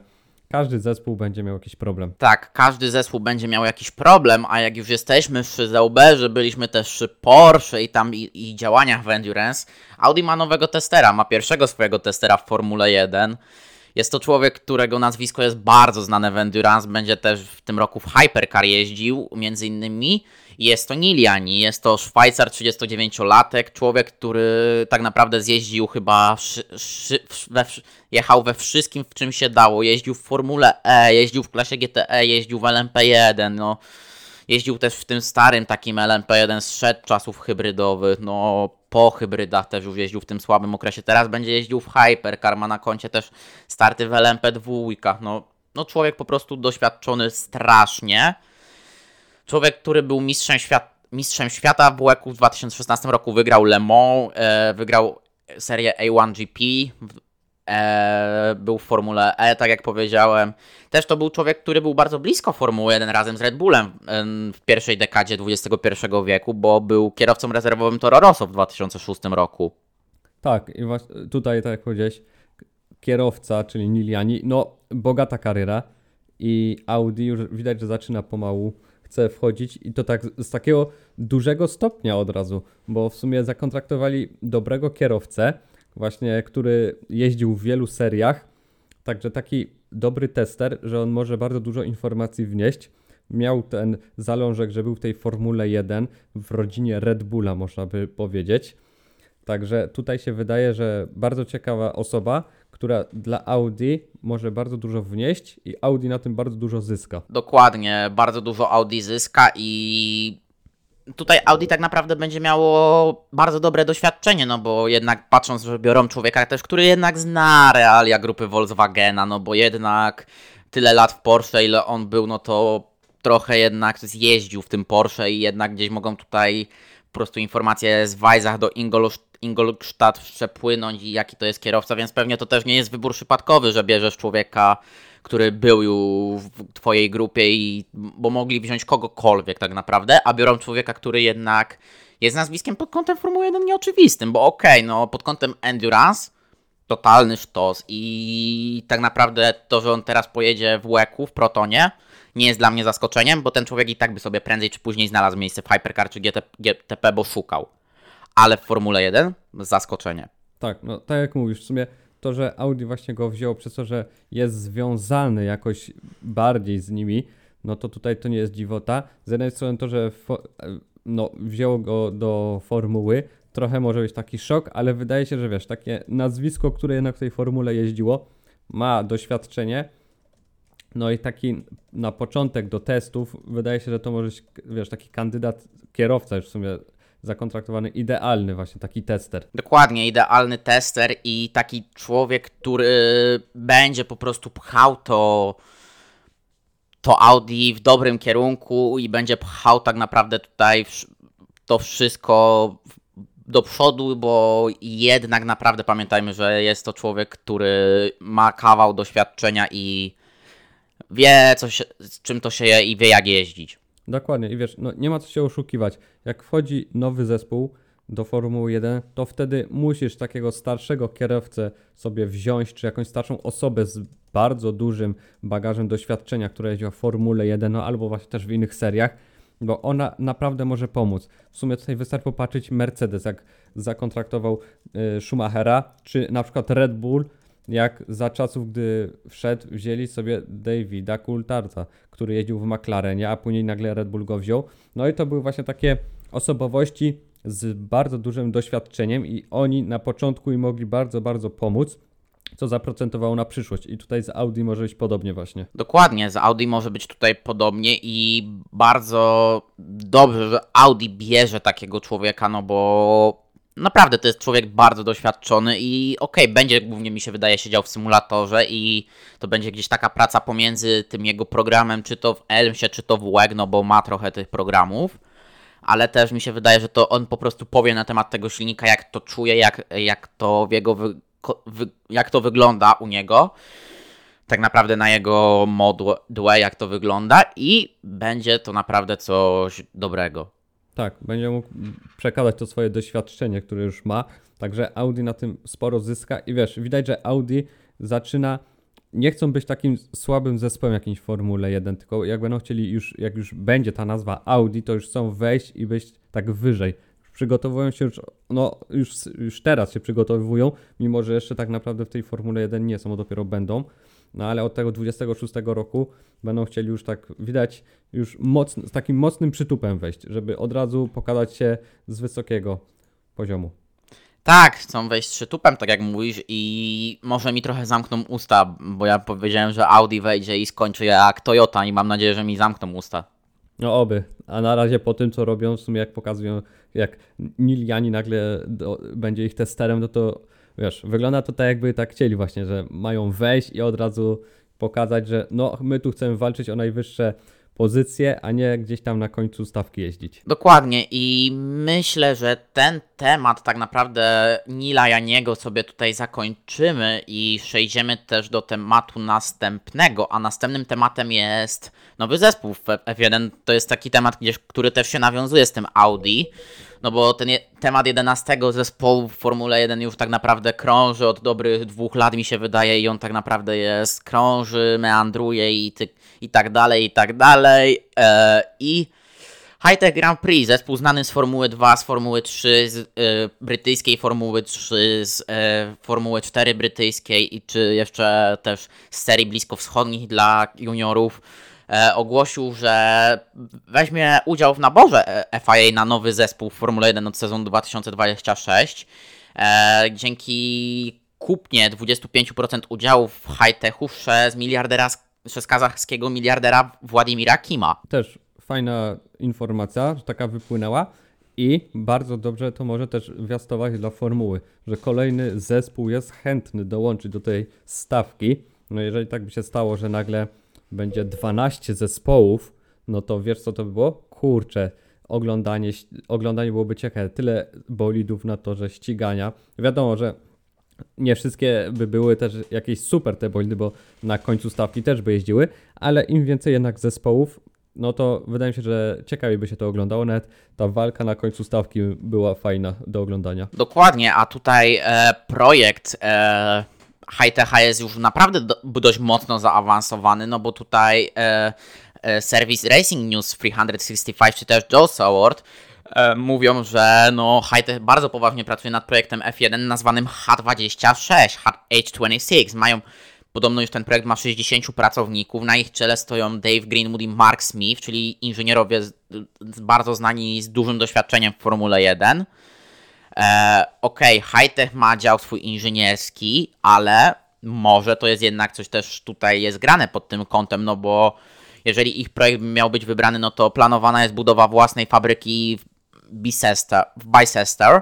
każdy zespół będzie miał jakiś problem. Tak, każdy zespół będzie miał jakiś problem, a jak już jesteśmy przy Zauberze, byliśmy też przy Porsche i tam i, i działaniach w Endurance, Audi ma nowego testera, ma pierwszego swojego testera w Formule 1 Jest to człowiek, którego nazwisko jest bardzo znane w Endurance, będzie też w tym roku w Hypercar jeździł, między innymi. Jest to Niliani, jest to Szwajcar 39-latek, człowiek, który tak naprawdę zjeździł chyba, we, jechał we wszystkim, w czym się dało. Jeździł w Formule E, jeździł w klasie GTE, jeździł w LMP1, no. Jeździł też w tym starym takim LMP1 zszedł czasów hybrydowych, no po hybrydach też już jeździł w tym słabym okresie. Teraz będzie jeździł w Hypercar, ma na koncie też starty w LMP2. No, no człowiek po prostu doświadczony strasznie. Człowiek, który był mistrzem, świat, mistrzem świata w WEC w 2016 roku, wygrał Le Mans, e, wygrał serię A1GP, e, był w Formule E, tak jak powiedziałem. Też to był człowiek, który był bardzo blisko Formuły 1 razem z Red Bullem w pierwszej dekadzie XXI wieku, bo był kierowcą rezerwowym Toro Rosso w 2006 roku. Tak, i właśnie tutaj, tak jak powiedziałeś, kierowca, czyli Niliani, no bogata kariera i Audi już widać, że zaczyna pomału chce wchodzić i to tak z takiego dużego stopnia od razu, bo w sumie zakontraktowali dobrego kierowcę, właśnie który jeździł w wielu seriach, także taki dobry tester, że on może bardzo dużo informacji wnieść. Miał ten zalążek, że był w tej Formule 1 w rodzinie Red Bulla, można by powiedzieć. Także tutaj się wydaje, że bardzo ciekawa osoba, która dla Audi może bardzo dużo wnieść i Audi na tym bardzo dużo zyska. Dokładnie, bardzo dużo Audi zyska i tutaj Audi tak naprawdę będzie miało bardzo dobre doświadczenie, no bo jednak patrząc, że biorą człowieka też, który jednak zna realia grupy Volkswagena, no bo jednak tyle lat w Porsche, ile on był, no to trochę jednak zjeździł w tym Porsche i jednak gdzieś mogą tutaj po prostu informacje z Weissach do Ingolstadt przepłynąć i jaki to jest kierowca, więc pewnie to też nie jest wybór przypadkowy, że bierzesz człowieka który był już w twojej grupie i bo mogli wziąć kogokolwiek tak naprawdę, a biorą człowieka, który jednak jest nazwiskiem pod kątem Formuły 1 nieoczywistym, bo okej, okay, no pod kątem endurance totalny sztos i tak naprawdę to, że on teraz pojedzie w łeku, w Protonie, nie jest dla mnie zaskoczeniem, bo ten człowiek i tak by sobie prędzej czy później znalazł miejsce w Hypercar czy GT, GTP, bo szukał. Ale w Formule 1 zaskoczenie. Tak, no tak jak mówisz, w sumie to, że Audi właśnie go wzięło przez to, że jest związany jakoś bardziej z nimi, no to tutaj to nie jest dziwota. Z jednej strony to, że no, wzięło go do formuły, trochę może być taki szok, ale wydaje się, że wiesz, takie nazwisko, które jednak w tej formule jeździło, ma doświadczenie, no i taki na początek do testów, wydaje się, że to może być, wiesz, taki kandydat kierowca już w sumie zakontraktowany idealny właśnie taki tester. Dokładnie, idealny tester i taki człowiek, który będzie po prostu pchał to to Audi w dobrym kierunku i będzie pchał tak naprawdę tutaj to wszystko do przodu, bo jednak naprawdę pamiętajmy, że jest to człowiek, który ma kawał doświadczenia i wie, co się, z czym to się je i wie, jak jeździć. Dokładnie i wiesz, no nie ma co się oszukiwać. Jak wchodzi nowy zespół do Formuły 1, to wtedy musisz takiego starszego kierowcę sobie wziąć, czy jakąś starszą osobę z bardzo dużym bagażem doświadczenia, która jeździła w Formule 1, no albo właśnie też w innych seriach, bo ona naprawdę może pomóc. W sumie tutaj wystarczy popatrzeć Mercedes, jak zakontraktował y, Schumachera, czy na przykład Red Bull, jak za czasów, gdy wszedł, wzięli sobie Davida Coultharta, który jeździł w McLarenie, a później nagle Red Bull go wziął. No i to były właśnie takie osobowości z bardzo dużym doświadczeniem i oni na początku im mogli bardzo, bardzo pomóc co zaprocentowało na przyszłość. I tutaj z Audi może być podobnie właśnie. Dokładnie, z Audi może być tutaj podobnie i bardzo dobrze, że Audi bierze takiego człowieka, no bo naprawdę to jest człowiek bardzo doświadczony i okej, okay, będzie głównie mi się wydaje siedział w symulatorze i to będzie gdzieś taka praca pomiędzy tym jego programem, czy to w Elmsie, czy to w WEG, no bo ma trochę tych programów, ale też mi się wydaje, że to on po prostu powie na temat tego silnika, jak to czuje, jak, jak to w jego wy, wy, jak to wygląda u niego tak naprawdę na jego modłę, jak to wygląda i będzie to naprawdę coś dobrego. Tak, będzie mógł przekazać to swoje doświadczenie, które już ma. Także Audi na tym sporo zyska i wiesz, widać, że Audi zaczyna nie chcą być takim słabym zespołem jakimś Formule 1, tylko jak będą chcieli już, jak już będzie ta nazwa Audi, to już chcą wejść i być tak wyżej. przygotowują się już, no już, już teraz się przygotowują, mimo że jeszcze tak naprawdę w tej Formule 1 nie są, dopiero będą. No ale od tego 26 roku będą chcieli już tak, widać, już mocno, z takim mocnym przytupem wejść, żeby od razu pokazać się z wysokiego poziomu. Tak, chcą wejść przytupem, tak jak mówisz, i może mi trochę zamkną usta, bo ja powiedziałem, że Audi wejdzie i skończy jak Toyota i mam nadzieję, że mi zamkną usta. No oby. A na razie po tym, co robią, w sumie jak pokazują, jak Niliani nagle do, będzie ich testerem, no to wiesz, wygląda to tak jakby tak chcieli właśnie, że mają wejść i od razu pokazać, że no my tu chcemy walczyć o najwyższe pozycje, a nie gdzieś tam na końcu stawki jeździć. Dokładnie i myślę, że ten temat tak naprawdę Nila Janiego sobie tutaj zakończymy i przejdziemy też do tematu następnego, a następnym tematem jest nowy zespół w F1. To jest taki temat, który też się nawiązuje z tym Audi, no bo ten je, temat 11 zespołu w Formule 1 już tak naprawdę krąży od dobrych dwóch lat, mi się wydaje, i on tak naprawdę jest, krąży, meandruje i, ty, i tak dalej, i tak dalej. E, I Hightech Grand Prix, zespół znany z Formuły 2, z Formuły 3, z e, brytyjskiej Formuły 3, z e, Formuły 4 brytyjskiej i czy jeszcze też z serii bliskowschodnich dla juniorów e, ogłosił, że weźmie udział w naborze FIA na nowy zespół w Formule 1 od sezonu 2026. E, dzięki kupnie 25% udziału w high-techu przez miliardera, przez kazachskiego miliardera Władimira Kima. Też fajna informacja, że taka wypłynęła. I bardzo dobrze to może też wiastować dla formuły, że kolejny zespół jest chętny dołączyć do tej stawki. No jeżeli tak by się stało, że nagle będzie 12 zespołów, no to wiesz co to by było? Kurczę, oglądanie, oglądanie byłoby ciekawe. Tyle bolidów na torze ścigania. Wiadomo, że nie wszystkie by były też jakieś super te bolidy, bo na końcu stawki też by jeździły, ale im więcej jednak zespołów, no to wydaje mi się, że ciekawie by się to oglądało. Nawet ta walka na końcu stawki była fajna do oglądania. Dokładnie, a tutaj e, projekt e, High jest już naprawdę do, dość mocno zaawansowany, no bo tutaj e, e, serwis Racing News 365 czy też Joe Award e, mówią, że no Hightech bardzo poważnie pracuje nad projektem F1 nazwanym H26, H26. Mają Podobno już ten projekt ma 60 pracowników. Na ich czele stoją Dave Greenwood i Mark Smith, czyli inżynierowie z, bardzo znani z dużym doświadczeniem w Formule 1. E, Okej, okay, Hightech ma dział swój inżynierski, ale może to jest jednak coś też tutaj jest grane pod tym kątem, no bo jeżeli ich projekt miał być wybrany, no to planowana jest budowa własnej fabryki w Bicester, w Bicester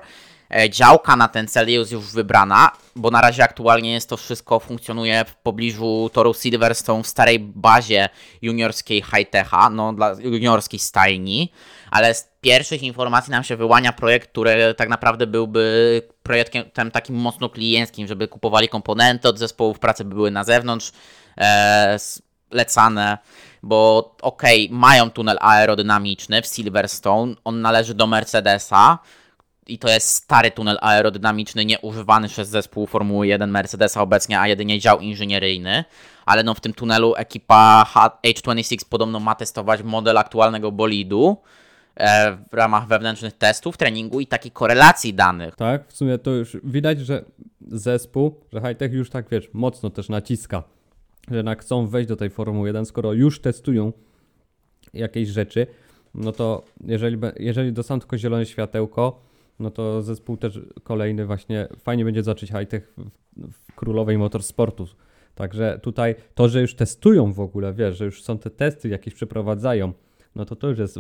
działka na ten cel jest już wybrana, bo na razie aktualnie jest to wszystko funkcjonuje w pobliżu toru Silverstone w starej bazie juniorskiej Hightecha, no dla juniorskiej stajni, ale z pierwszych informacji nam się wyłania projekt, który tak naprawdę byłby projektem takim mocno klienckim, żeby kupowali komponenty od zespołów, prace by były na zewnątrz, e, lecane, bo okej, okay, mają tunel aerodynamiczny w Silverstone, on należy do Mercedesa, i to jest stary tunel aerodynamiczny, nieużywany przez zespół Formuły 1 Mercedesa obecnie, a jedynie dział inżynieryjny. Ale no w tym tunelu ekipa H26 podobno ma testować model aktualnego bolidu e, w ramach wewnętrznych testów, treningu i takiej korelacji danych. Tak, w sumie to już widać, że zespół, że Hightech już tak wiesz, mocno też naciska, że jednak chcą wejść do tej Formuły 1, skoro już testują jakieś rzeczy, no to jeżeli, jeżeli dostaną tylko zielone światełko, no to zespół też kolejny właśnie, fajnie będzie zobaczyć high-tech w, w królowej motorsportu. Także tutaj to, że już testują w ogóle, wiesz, że już są te testy jakieś przeprowadzają, no to to już jest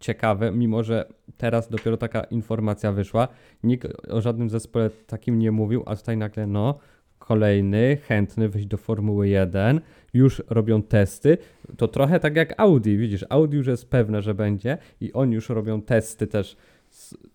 ciekawe, mimo że teraz dopiero taka informacja wyszła. Nikt o żadnym zespole takim nie mówił, a tutaj nagle no, kolejny chętny wejść do Formuły 1, już robią testy. To trochę tak jak Audi, widzisz, Audi już jest pewne, że będzie i oni już robią testy też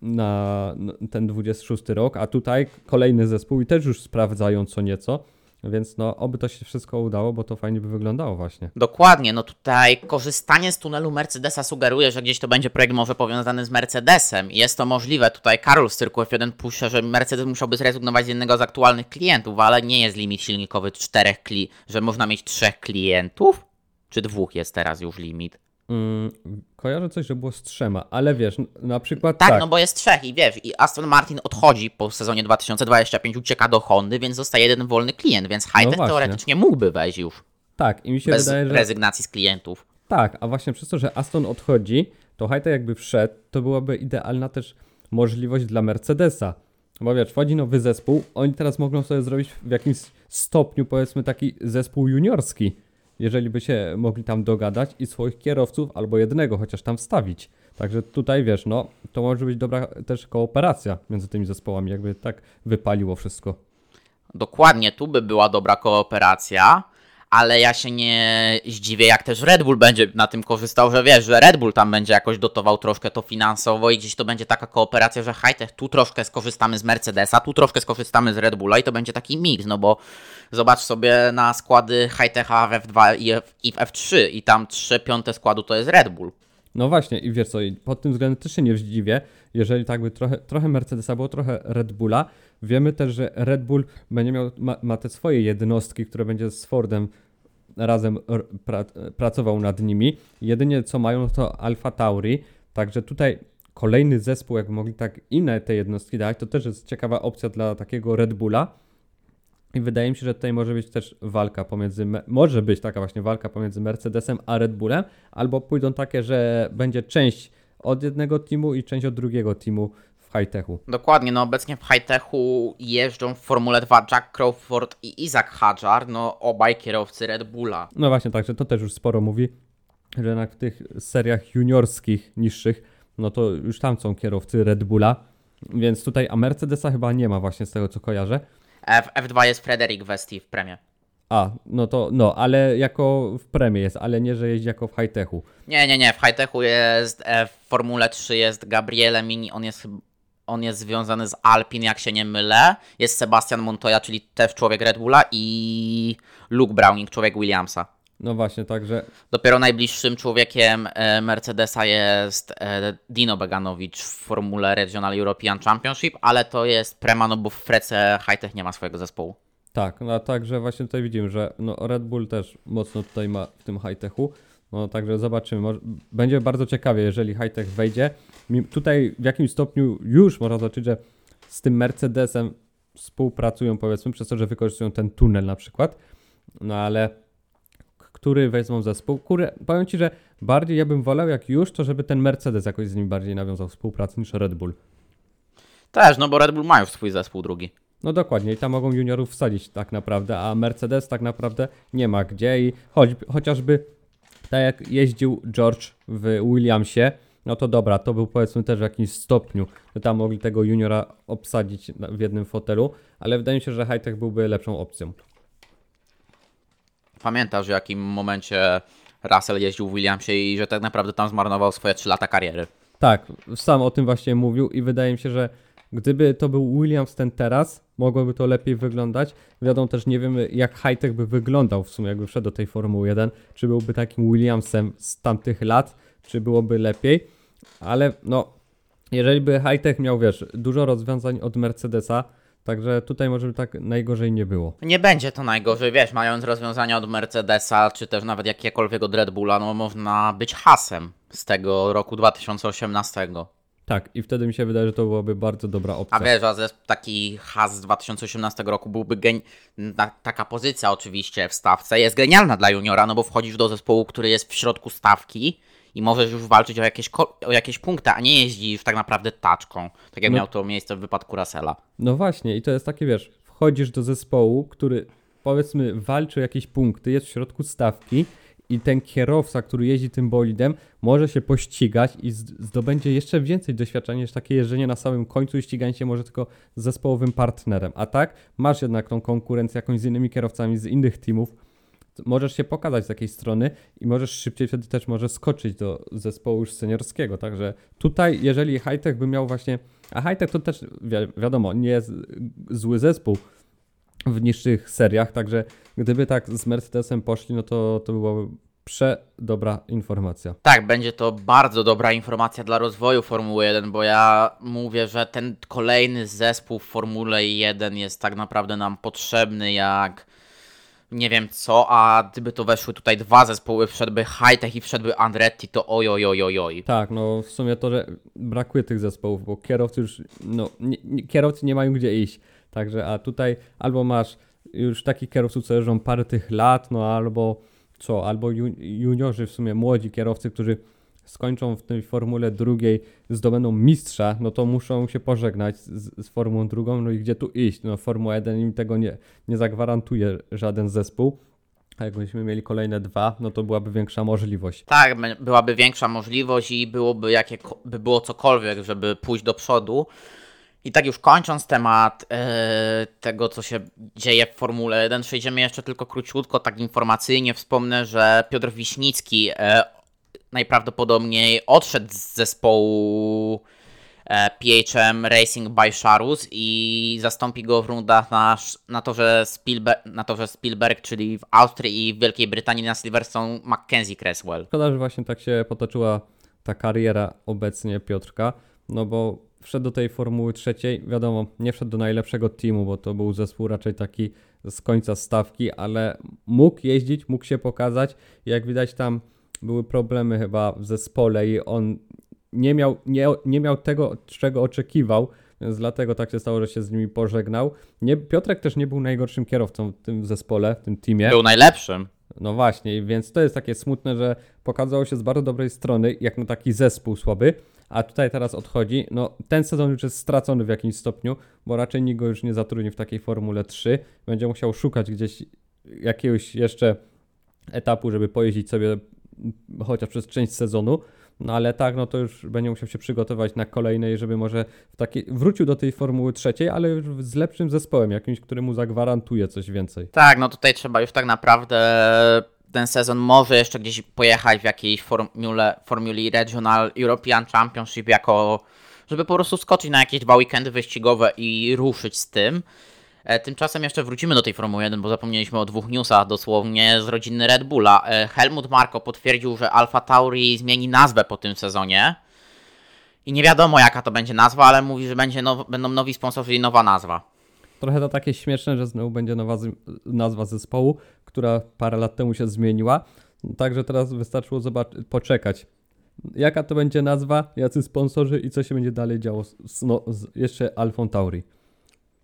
na ten 26 rok, a tutaj kolejny zespół i też już sprawdzają co nieco. Więc no, oby to się wszystko udało, bo to fajnie by wyglądało właśnie. Dokładnie, no tutaj korzystanie z tunelu Mercedesa sugeruje, że gdzieś to będzie projekt może powiązany z Mercedesem. Jest to możliwe. Tutaj Karol z Cyrku F1 puszcza, że Mercedes musiałby zrezygnować z jednego z aktualnych klientów, ale nie jest limit silnikowy czterech kli, że można mieć trzech klientów? Czy dwóch jest teraz już limit? Mm, kojarzę coś, że było z trzema, ale wiesz, na przykład Tak, tak, no bo jest trzech i wiesz, i Aston Martin odchodzi po sezonie 2025, ucieka do Hondy, więc zostaje jeden wolny klient, więc Hightech No teoretycznie mógłby wejść już tak, i mi się bez wydaje, że rezygnacji z klientów. tak, a właśnie przez to, że Aston odchodzi, to Hajta jakby wszedł, to byłaby idealna też możliwość dla Mercedesa. Bo wiesz, wchodzi nowy zespół, oni teraz mogą sobie zrobić w jakimś stopniu, powiedzmy, taki zespół juniorski, jeżeli by się mogli tam dogadać i swoich kierowców albo jednego chociaż tam wstawić. Także tutaj wiesz, no to może być dobra też kooperacja między tymi zespołami, jakby tak wypaliło wszystko. Dokładnie, tu by była dobra kooperacja, ale ja się nie zdziwię, jak też Red Bull będzie na tym korzystał, że wiesz, że Red Bull tam będzie jakoś dotował troszkę to finansowo i gdzieś to będzie taka kooperacja, że Hightech tu troszkę skorzystamy z Mercedesa, tu troszkę skorzystamy z Red Bulla i to będzie taki mix, no bo zobacz sobie na składy Hightecha w F2 i w F3 i tam 3 piąte składu to jest Red Bull. No właśnie, i wiesz co, pod tym względem też się nie zdziwię, jeżeli tak by trochę, trochę Mercedesa było, trochę Red Bulla. Wiemy też, że Red Bull będzie miał, ma, ma te swoje jednostki, które będzie z Fordem razem pra, pracował nad nimi. Jedynie co mają to Alfa Tauri, także tutaj kolejny zespół, jakby mogli tak inne te jednostki dać, to też jest ciekawa opcja dla takiego Red Bulla. I wydaje mi się, że tutaj może być też walka pomiędzy, może być taka właśnie walka pomiędzy Mercedesem a Red Bullem, albo pójdą takie, że będzie część od jednego teamu i część od drugiego teamu w high-techu. Dokładnie, no obecnie w Hightechu jeżdżą w Formule 2 Jack Crawford i Isaac Hadjar, no obaj kierowcy Red Bulla. No właśnie, także to też już sporo mówi, że jednak w tych seriach juniorskich, niższych, no to już tam są kierowcy Red Bulla, więc tutaj, a Mercedesa chyba nie ma właśnie z tego co kojarzę. E, W F2 jest Frederick Westi w premie. A, no to, no, ale jako w premie jest, ale nie, że jeździ jako w high-techu. Nie, nie, nie, w Hightechu jest, e, w Formule 3 jest Gabriele Mini, on jest, on jest związany z Alpin, jak się nie mylę. Jest Sebastian Montoya, czyli też człowiek Red Bulla i Luke Browning, człowiek Williamsa. No właśnie, także Dopiero najbliższym człowiekiem e, Mercedesa jest e, Dino Beganowicz w Formule Regional European Championship, ale to jest prema, no bo w Frece Hightech nie ma swojego zespołu. Tak, no także właśnie tutaj widzimy, że no Red Bull też mocno tutaj ma w tym high-techu. No także zobaczymy. Będzie bardzo ciekawie, jeżeli high-tech wejdzie. Tutaj w jakimś stopniu już można zobaczyć, że z tym Mercedesem współpracują powiedzmy, przez to, że wykorzystują ten tunel na przykład. No ale który wezmą zespół? Który, powiem Ci, że bardziej ja bym wolał jak już, to żeby ten Mercedes jakoś z nim bardziej nawiązał współpracę niż Red Bull. Też, no bo Red Bull ma już swój zespół drugi. No dokładnie, i tam mogą juniorów wsadzić tak naprawdę, a Mercedes tak naprawdę nie ma gdzie i choć, chociażby tak jak jeździł George w Williamsie, no to dobra, to był powiedzmy też w jakimś stopniu, że tam mogli tego juniora obsadzić w jednym fotelu, ale wydaje mi się, że Hightech byłby lepszą opcją. Pamiętasz w jakim momencie Russell jeździł w Williamsie i że tak naprawdę tam zmarnował swoje 3 lata kariery. Tak, sam o tym właśnie mówił i wydaje mi się, że gdyby to był Williams ten teraz, mogłoby to lepiej wyglądać. Wiadomo też nie wiemy jak Hightech by wyglądał w sumie jakby wszedł do tej Formuły 1, czy byłby takim Williamsem z tamtych lat, czy byłoby lepiej, ale no jeżeli by Hightech miał wiesz, dużo rozwiązań od Mercedesa, także tutaj może by tak najgorzej nie było. Nie będzie to najgorzej, wiesz, mając rozwiązania od Mercedesa, czy też nawet jakiekolwiek od Red Bulla, no można być hasem z tego roku 2018. Tak, i wtedy mi się wydaje, że to byłaby bardzo dobra opcja. A wiesz, a taki has z 2018 roku byłby taka pozycja oczywiście w stawce jest genialna dla juniora, no bo wchodzisz do zespołu, który jest w środku stawki i możesz już walczyć o jakieś, o jakieś punkty, a nie jeździsz tak naprawdę taczką, tak jak No. miał to miejsce w wypadku Russella. No właśnie, i to jest takie, wiesz, wchodzisz do zespołu, który powiedzmy walczy o jakieś punkty, jest w środku stawki i ten kierowca, który jeździ tym bolidem, może się pościgać i zdobędzie jeszcze więcej doświadczenia niż takie jeżdżenie na samym końcu i ściganie się może tylko z zespołowym partnerem. A tak, masz jednak tą konkurencję jakąś z innymi kierowcami z innych teamów, możesz się pokazać z jakiejś strony i możesz szybciej wtedy też może skoczyć do zespołu już seniorskiego. Także tutaj, jeżeli Hightech by miał właśnie. A Hightech to też wi wiadomo, nie jest zły zespół w niższych seriach, także gdyby tak z Mercedesem poszli, no to, to byłaby przedobra informacja. Tak, będzie to bardzo dobra informacja dla rozwoju Formuły 1, bo ja mówię, że ten kolejny zespół w Formule 1 jest tak naprawdę nam potrzebny jak nie wiem co, a gdyby to weszły tutaj dwa zespoły, wszedłby Hightech i wszedłby Andretti, to oj, oj, oj, oj, oj. Tak, no w sumie to, że brakuje tych zespołów, bo kierowcy już, no nie, nie, kierowcy nie mają gdzie iść. Także, a tutaj albo masz już takich kierowców, co jeżdżą parę tych lat, no albo co, albo ju, juniorzy w sumie, młodzi kierowcy, którzy skończą w tej formule drugiej, zdobędą mistrza, no to muszą się pożegnać z, z Formułą drugą, no i gdzie tu iść? No Formuła 1 im tego nie, nie zagwarantuje żaden zespół. A jakbyśmy mieli kolejne dwa, no to byłaby większa możliwość. Tak, by- byłaby większa możliwość i byłoby jakie, by było cokolwiek, żeby pójść do przodu. I tak już kończąc temat e, tego, co się dzieje w Formule 1, przejdziemy jeszcze tylko króciutko, tak informacyjnie wspomnę, że Piotr Wiśnicki e, najprawdopodobniej odszedł z zespołu e, PHM Racing by Sharus i zastąpi go w rundach na, na, torze Spielberg, na torze Spielberg, czyli w Austrii i w Wielkiej Brytanii na Silverstone Mackenzie Cresswell. Szkoda, że właśnie tak się potoczyła ta kariera obecnie Piotrka, no bo wszedł do tej Formuły trzeciej, wiadomo, nie wszedł do najlepszego teamu, bo to był zespół raczej taki z końca stawki, ale mógł jeździć, mógł się pokazać. Jak widać tam były problemy chyba w zespole i on nie miał, nie, nie miał tego, czego oczekiwał, więc dlatego tak się stało, że się z nimi pożegnał. Nie, Piotrek też nie był najgorszym kierowcą w tym zespole, w tym teamie. Był najlepszym. No właśnie, więc to jest takie smutne, że pokazało się z bardzo dobrej strony, jak na taki zespół słaby, a tutaj teraz odchodzi. No, ten sezon już jest stracony w jakimś stopniu, bo raczej nikt go już nie zatrudni w takiej Formule 3. Będzie musiał szukać gdzieś jakiegoś jeszcze etapu, żeby pojeździć sobie chociaż przez część sezonu. No ale tak, no to już będzie musiał się przygotować na kolejnej, żeby może w takiej, wrócił do tej Formuły trzeciej, ale już z lepszym zespołem, jakimś, który mu zagwarantuje coś więcej. Tak, no tutaj trzeba już tak naprawdę ten sezon może jeszcze gdzieś pojechać w jakiejś formule, formuli Regional European Championship jako, żeby po prostu skoczyć na jakieś dwa weekendy wyścigowe i ruszyć z tym. E, Tymczasem jeszcze wrócimy do tej Formuły 1, bo zapomnieliśmy o dwóch newsach dosłownie z rodziny Red Bulla. E, Helmut Marko potwierdził, że Alfa Tauri zmieni nazwę po tym sezonie. I nie wiadomo jaka to będzie nazwa, ale mówi, że będzie now, będą nowi sponsorzy i nowa nazwa. Trochę to takie śmieszne, że znowu będzie nowa nazwa zespołu, która parę lat temu się zmieniła. Także teraz wystarczyło poczekać. Jaka to będzie nazwa, jacy sponsorzy i co się będzie dalej działo z, no, z jeszcze Alfą Tauri.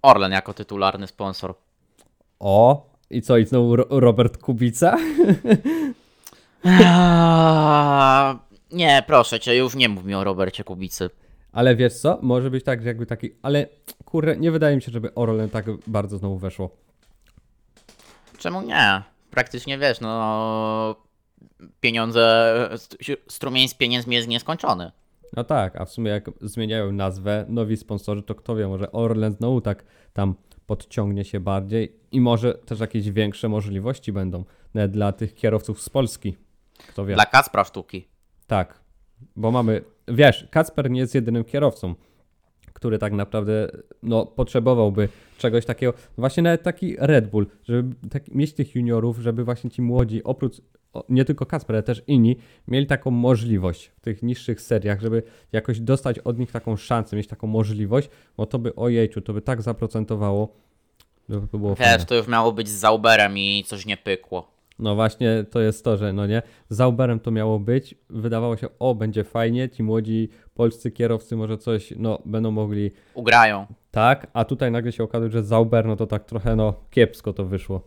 Orlen jako tytularny sponsor. O, i co, i znowu Ro- Robert Kubica? [LAUGHS] Nie, proszę cię, już nie mów mi o Robercie Kubicy. Ale wiesz co, może być tak, że jakby taki, ale kurde, nie wydaje mi się, żeby Orlen tak bardzo znowu weszło. Czemu nie? Praktycznie wiesz, no. Pieniądze, st- strumień z pieniędzmi jest nieskończony. No tak, a w sumie jak zmieniają nazwę, nowi sponsorzy, to kto wie, może Orlen znowu tak tam podciągnie się bardziej i może też jakieś większe możliwości będą nawet dla tych kierowców z Polski. Kto wie. Dla Kacpra sztuki. Tak, bo mamy, wiesz, Kacper nie jest jedynym kierowcą, który tak naprawdę no, potrzebowałby czegoś takiego. Właśnie nawet taki Red Bull, żeby tak, mieć tych juniorów, żeby właśnie ci młodzi, oprócz nie tylko Kacper, ale też inni, mieli taką możliwość w tych niższych seriach, żeby jakoś dostać od nich taką szansę, mieć taką możliwość, bo to by, ojejciu, to by tak zaprocentowało, to by było fajne. Wiesz, to już miało być z Zauberem i coś nie pykło. No właśnie, to jest to, że no nie, z Uberem to miało być, wydawało się, o, będzie fajnie, ci młodzi polscy kierowcy może coś, no, będą mogli Ugrają. tak, a tutaj nagle się okazuje, że Zauber, no to tak trochę, no, kiepsko to wyszło.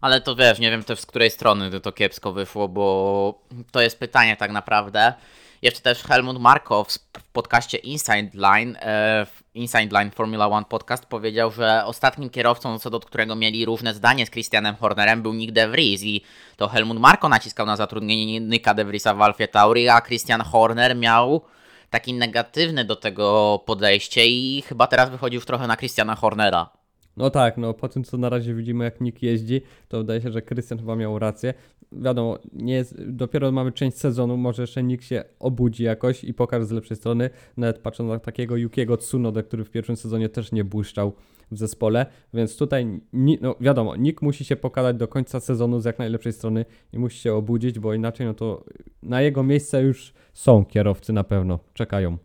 Ale to wiesz, nie wiem też z której strony to, kiepsko wyszło, bo to jest pytanie tak naprawdę. Jeszcze też Helmut Marko w podcaście Inside Line, e, w Inside Line Formula One podcast powiedział, że ostatnim kierowcą, co do którego mieli różne zdanie z Christianem Hornerem był Nick De Vries i to Helmut Marko naciskał na zatrudnienie Nicka De Vriesa w Alfie Tauri, a Christian Horner miał taki negatywny do tego podejście i chyba teraz wychodzi już trochę na Christiana Hornera. No tak, no po tym co na razie widzimy jak Nick jeździ, to wydaje się, że Krystian chyba miał rację. Wiadomo, nie jest, dopiero mamy część sezonu, może jeszcze Nick się obudzi jakoś i pokaże z lepszej strony, nawet patrząc na takiego Yukiego Tsunodę, który w pierwszym sezonie też nie błyszczał w zespole, więc tutaj, no wiadomo, Nick musi się pokazać do końca sezonu z jak najlepszej strony i musi się obudzić, bo inaczej no to na jego miejsce już są kierowcy na pewno, czekają.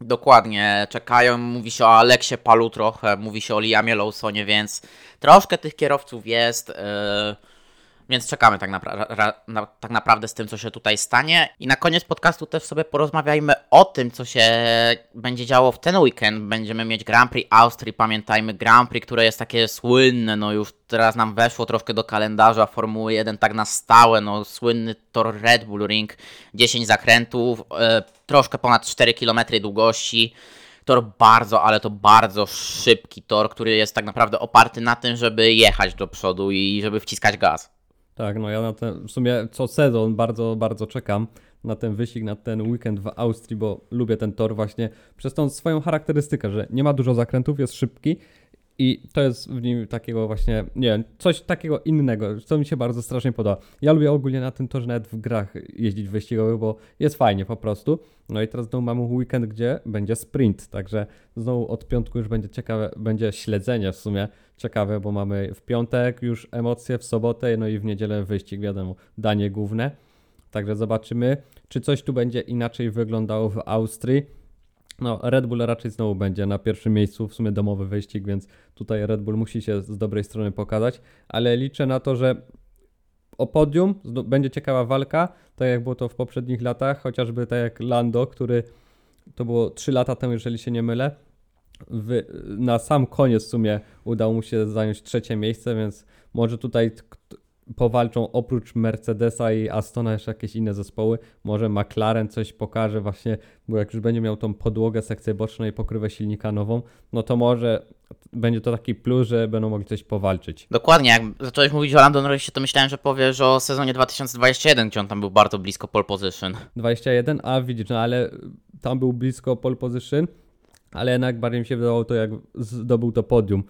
Dokładnie, czekają, mówi się o Aleksie Palu trochę, mówi się o Liamie Lawsonie, więc troszkę tych kierowców jest, yy, więc czekamy tak, napra- ra- na, tak naprawdę z tym, co się tutaj stanie. I na koniec podcastu też sobie porozmawiajmy o tym, co się będzie działo w ten weekend. Będziemy mieć Grand Prix Austrii, pamiętajmy, Grand Prix, które jest takie słynne, no już teraz nam weszło troszkę do kalendarza Formuły 1 tak na stałe, no słynny tor Red Bull Ring, 10 zakrętów, e, troszkę ponad 4 km długości. Tor bardzo, ale to bardzo szybki tor, który jest tak naprawdę oparty na tym, żeby jechać do przodu i żeby wciskać gaz. Tak, no ja na ten, w sumie co sezon bardzo, bardzo czekam na ten wyścig, na ten weekend w Austrii, bo lubię ten tor właśnie przez tą swoją charakterystykę, że nie ma dużo zakrętów, jest szybki i to jest w nim takiego właśnie, nie wiem, coś takiego innego, co mi się bardzo strasznie podoba. Ja lubię ogólnie na tym torze nawet w grach jeździć wyścigowych, bo jest fajnie po prostu. No i teraz znowu mamy weekend, gdzie będzie sprint, także znowu od piątku już będzie ciekawe, będzie śledzenie w sumie ciekawe, bo mamy w piątek już emocje, w sobotę, no i w niedzielę wyścig, wiadomo, danie główne. Także zobaczymy, czy coś tu będzie inaczej wyglądało w Austrii. No, Red Bull raczej znowu będzie na pierwszym miejscu, w sumie domowy wyścig, więc tutaj Red Bull musi się z dobrej strony pokazać, ale liczę na to, że o podium będzie ciekawa walka, tak jak było to w poprzednich latach, chociażby tak jak Lando, który to było 3 lata temu, jeżeli się nie mylę. W, na sam koniec w sumie udało mu się zająć trzecie miejsce, więc może tutaj powalczą oprócz Mercedesa i Astona jeszcze jakieś inne zespoły. Może McLaren coś pokaże właśnie, bo jak już będzie miał tą podłogę, sekcję boczną i pokrywę silnika nową, no to może będzie to taki plus, że będą mogli coś powalczyć. Dokładnie, jak zacząłeś mówić o Lando Norrisie, to myślałem, że powiesz o sezonie 2021, gdzie on tam był bardzo blisko pole position. 21, a widzisz, no ale tam był blisko pole position, ale jednak bardziej mi się wydawało to, jak zdobył to podium,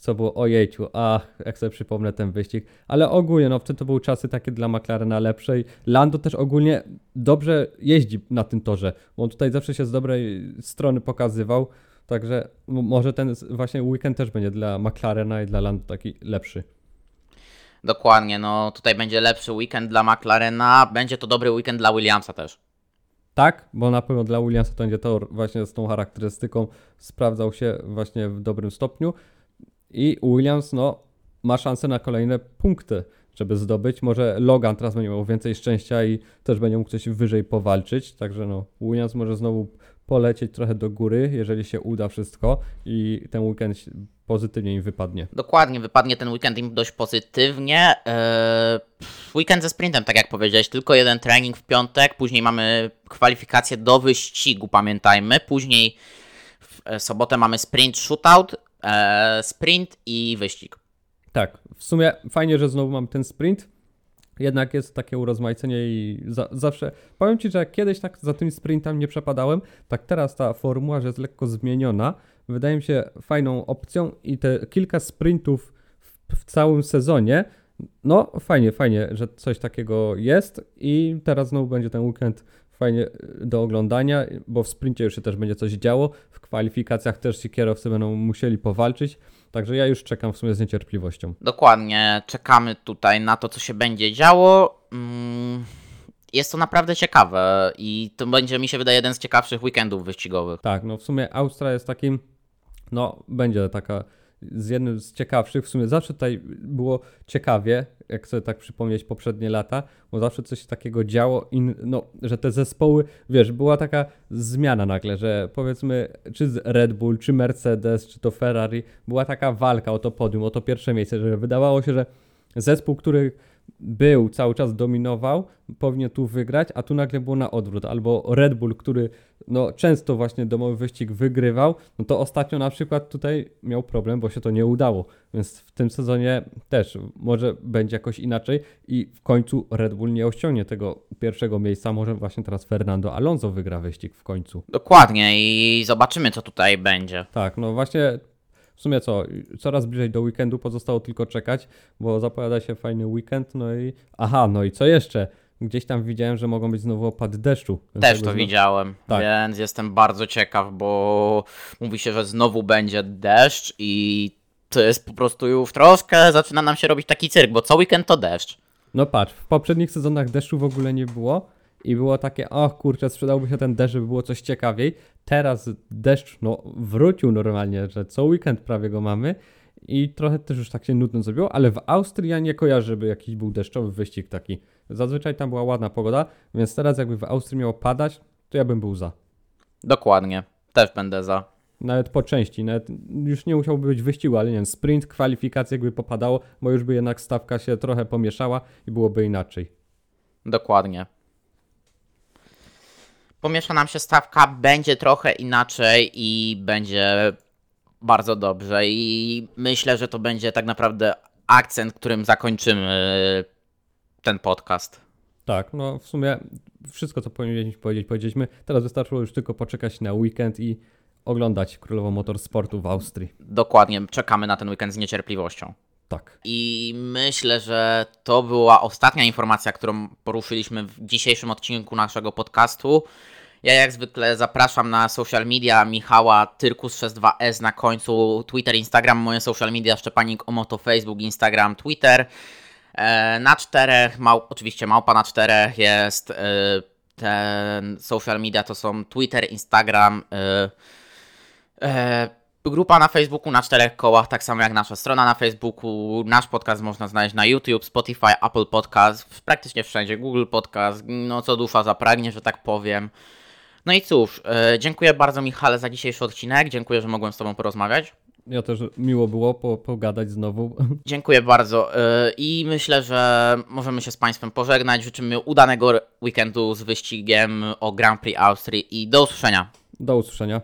co było ojejciu, ach, jak sobie przypomnę ten wyścig, ale ogólnie, no wtedy to były czasy takie dla McLarena lepsze i Lando też ogólnie dobrze jeździ na tym torze, bo on tutaj zawsze się z dobrej strony pokazywał, także może ten właśnie weekend też będzie dla McLarena i dla Lando taki lepszy. Dokładnie, no tutaj będzie lepszy weekend dla McLarena, będzie to dobry weekend dla Williamsa też. Tak, bo na pewno dla Williamsa to będzie tor właśnie z tą charakterystyką. Sprawdzał się właśnie w dobrym stopniu i Williams no ma szansę na kolejne punkty, żeby zdobyć. Może Logan teraz będzie miał więcej szczęścia i też będzie mógł coś wyżej powalczyć, także no Williams może znowu polecieć trochę do góry, jeżeli się uda wszystko i ten weekend pozytywnie im wypadnie. Dokładnie, wypadnie ten weekend im dość pozytywnie. Eee, weekend ze sprintem, tak jak powiedziałeś, tylko jeden trening w piątek, później mamy kwalifikacje do wyścigu, pamiętajmy. Później w e, sobotę mamy sprint shootout, sprint i wyścig. Tak, w sumie fajnie, że znowu mam ten sprint. Jednak jest takie urozmaicenie i za, zawsze. Powiem ci, że kiedyś tak za tymi sprintami nie przepadałem, tak teraz ta formuła, że jest lekko zmieniona, wydaje mi się fajną opcją i te kilka sprintów w, w całym sezonie. No, fajnie, fajnie, że coś takiego jest i teraz znowu będzie ten weekend fajnie do oglądania, bo w sprincie już się też będzie coś działo, kwalifikacjach też ci kierowcy będą musieli powalczyć, także ja już czekam w sumie z niecierpliwością. Dokładnie, czekamy tutaj na to, co się będzie działo. Mm, Jest to naprawdę ciekawe i to będzie, mi się wydaje, jeden z ciekawszych weekendów wyścigowych. Tak, no w sumie Austria jest takim, no będzie taka z jednym z ciekawszych, w sumie zawsze tutaj było ciekawie, jak sobie tak przypomnieć poprzednie lata, bo zawsze coś takiego działo, in, no, że te zespoły, wiesz, była taka zmiana nagle, że powiedzmy, czy Red Bull, czy Mercedes, czy to Ferrari, była taka walka o to podium, o to pierwsze miejsce, że wydawało się, że zespół, który był, cały czas dominował, powinien tu wygrać, a tu nagle było na odwrót. Albo Red Bull, który no, często właśnie domowy wyścig wygrywał, no to ostatnio na przykład tutaj miał problem, bo się to nie udało. Więc w tym sezonie też może będzie jakoś inaczej i w końcu Red Bull nie osiągnie tego pierwszego miejsca. Może właśnie teraz Fernando Alonso wygra wyścig w końcu. Dokładnie i zobaczymy, co tutaj będzie. Tak, no właśnie w sumie co, coraz bliżej do weekendu pozostało tylko czekać, bo zapowiada się fajny weekend, no i aha, no i co jeszcze? Gdzieś tam widziałem, że mogą być znowu opady deszczu. Też to znowu- widziałem, Tak. więc jestem bardzo ciekaw, bo mówi się, że znowu będzie deszcz i to jest po prostu już troszkę zaczyna nam się robić taki cyrk, bo co weekend to deszcz. No patrz, w poprzednich sezonach deszczu w ogóle nie było i było takie, o kurczę, sprzedałby się ten deszcz, żeby było coś ciekawiej. Teraz deszcz, no, wrócił normalnie, że co weekend prawie go mamy i trochę też już tak się nudno zrobiło, ale w Austrii ja nie kojarzę, żeby jakiś był deszczowy wyścig taki. Zazwyczaj tam była ładna pogoda, więc teraz jakby w Austrii miało padać, to ja bym był za. Dokładnie. Też będę za. Nawet po części, nawet już nie musiałby być wyścigu, ale nie wiem, sprint, kwalifikacje jakby popadało, bo już by jednak stawka się trochę pomieszała i byłoby inaczej. Dokładnie. Pomiesza nam się stawka, będzie trochę inaczej i będzie bardzo dobrze. I myślę, że to będzie tak naprawdę akcent, którym zakończymy ten podcast. Tak, no w sumie wszystko, co powinniśmy powiedzieć, powiedzieliśmy. Teraz wystarczyło już tylko poczekać na weekend i oglądać Królową Motorsportu w Austrii. Dokładnie, czekamy na ten weekend z niecierpliwością. Tak. I myślę, że to była ostatnia informacja, którą poruszyliśmy w dzisiejszym odcinku naszego podcastu. Ja jak zwykle zapraszam na social media Michała Tyrkus62S na końcu Twitter, Instagram, moje social media Szczepanik Omoto, Facebook, Instagram, Twitter. E, na czterech, mał, oczywiście małpa na czterech jest e, ten social media to są Twitter, Instagram, e, grupa na Facebooku na czterech kołach, tak samo jak nasza strona na Facebooku. Nasz podcast można znaleźć na YouTube, Spotify, Apple Podcast, praktycznie wszędzie, Google Podcast, no co dusza zapragnie, że tak powiem. No i cóż, e, dziękuję bardzo Michale za dzisiejszy odcinek, dziękuję, że mogłem z Tobą porozmawiać. Ja też miło było po, pogadać znowu. [LAUGHS] Dziękuję bardzo e, i myślę, że możemy się z Państwem pożegnać. Życzymy udanego weekendu z wyścigiem o Grand Prix Austrii i do usłyszenia. Do usłyszenia.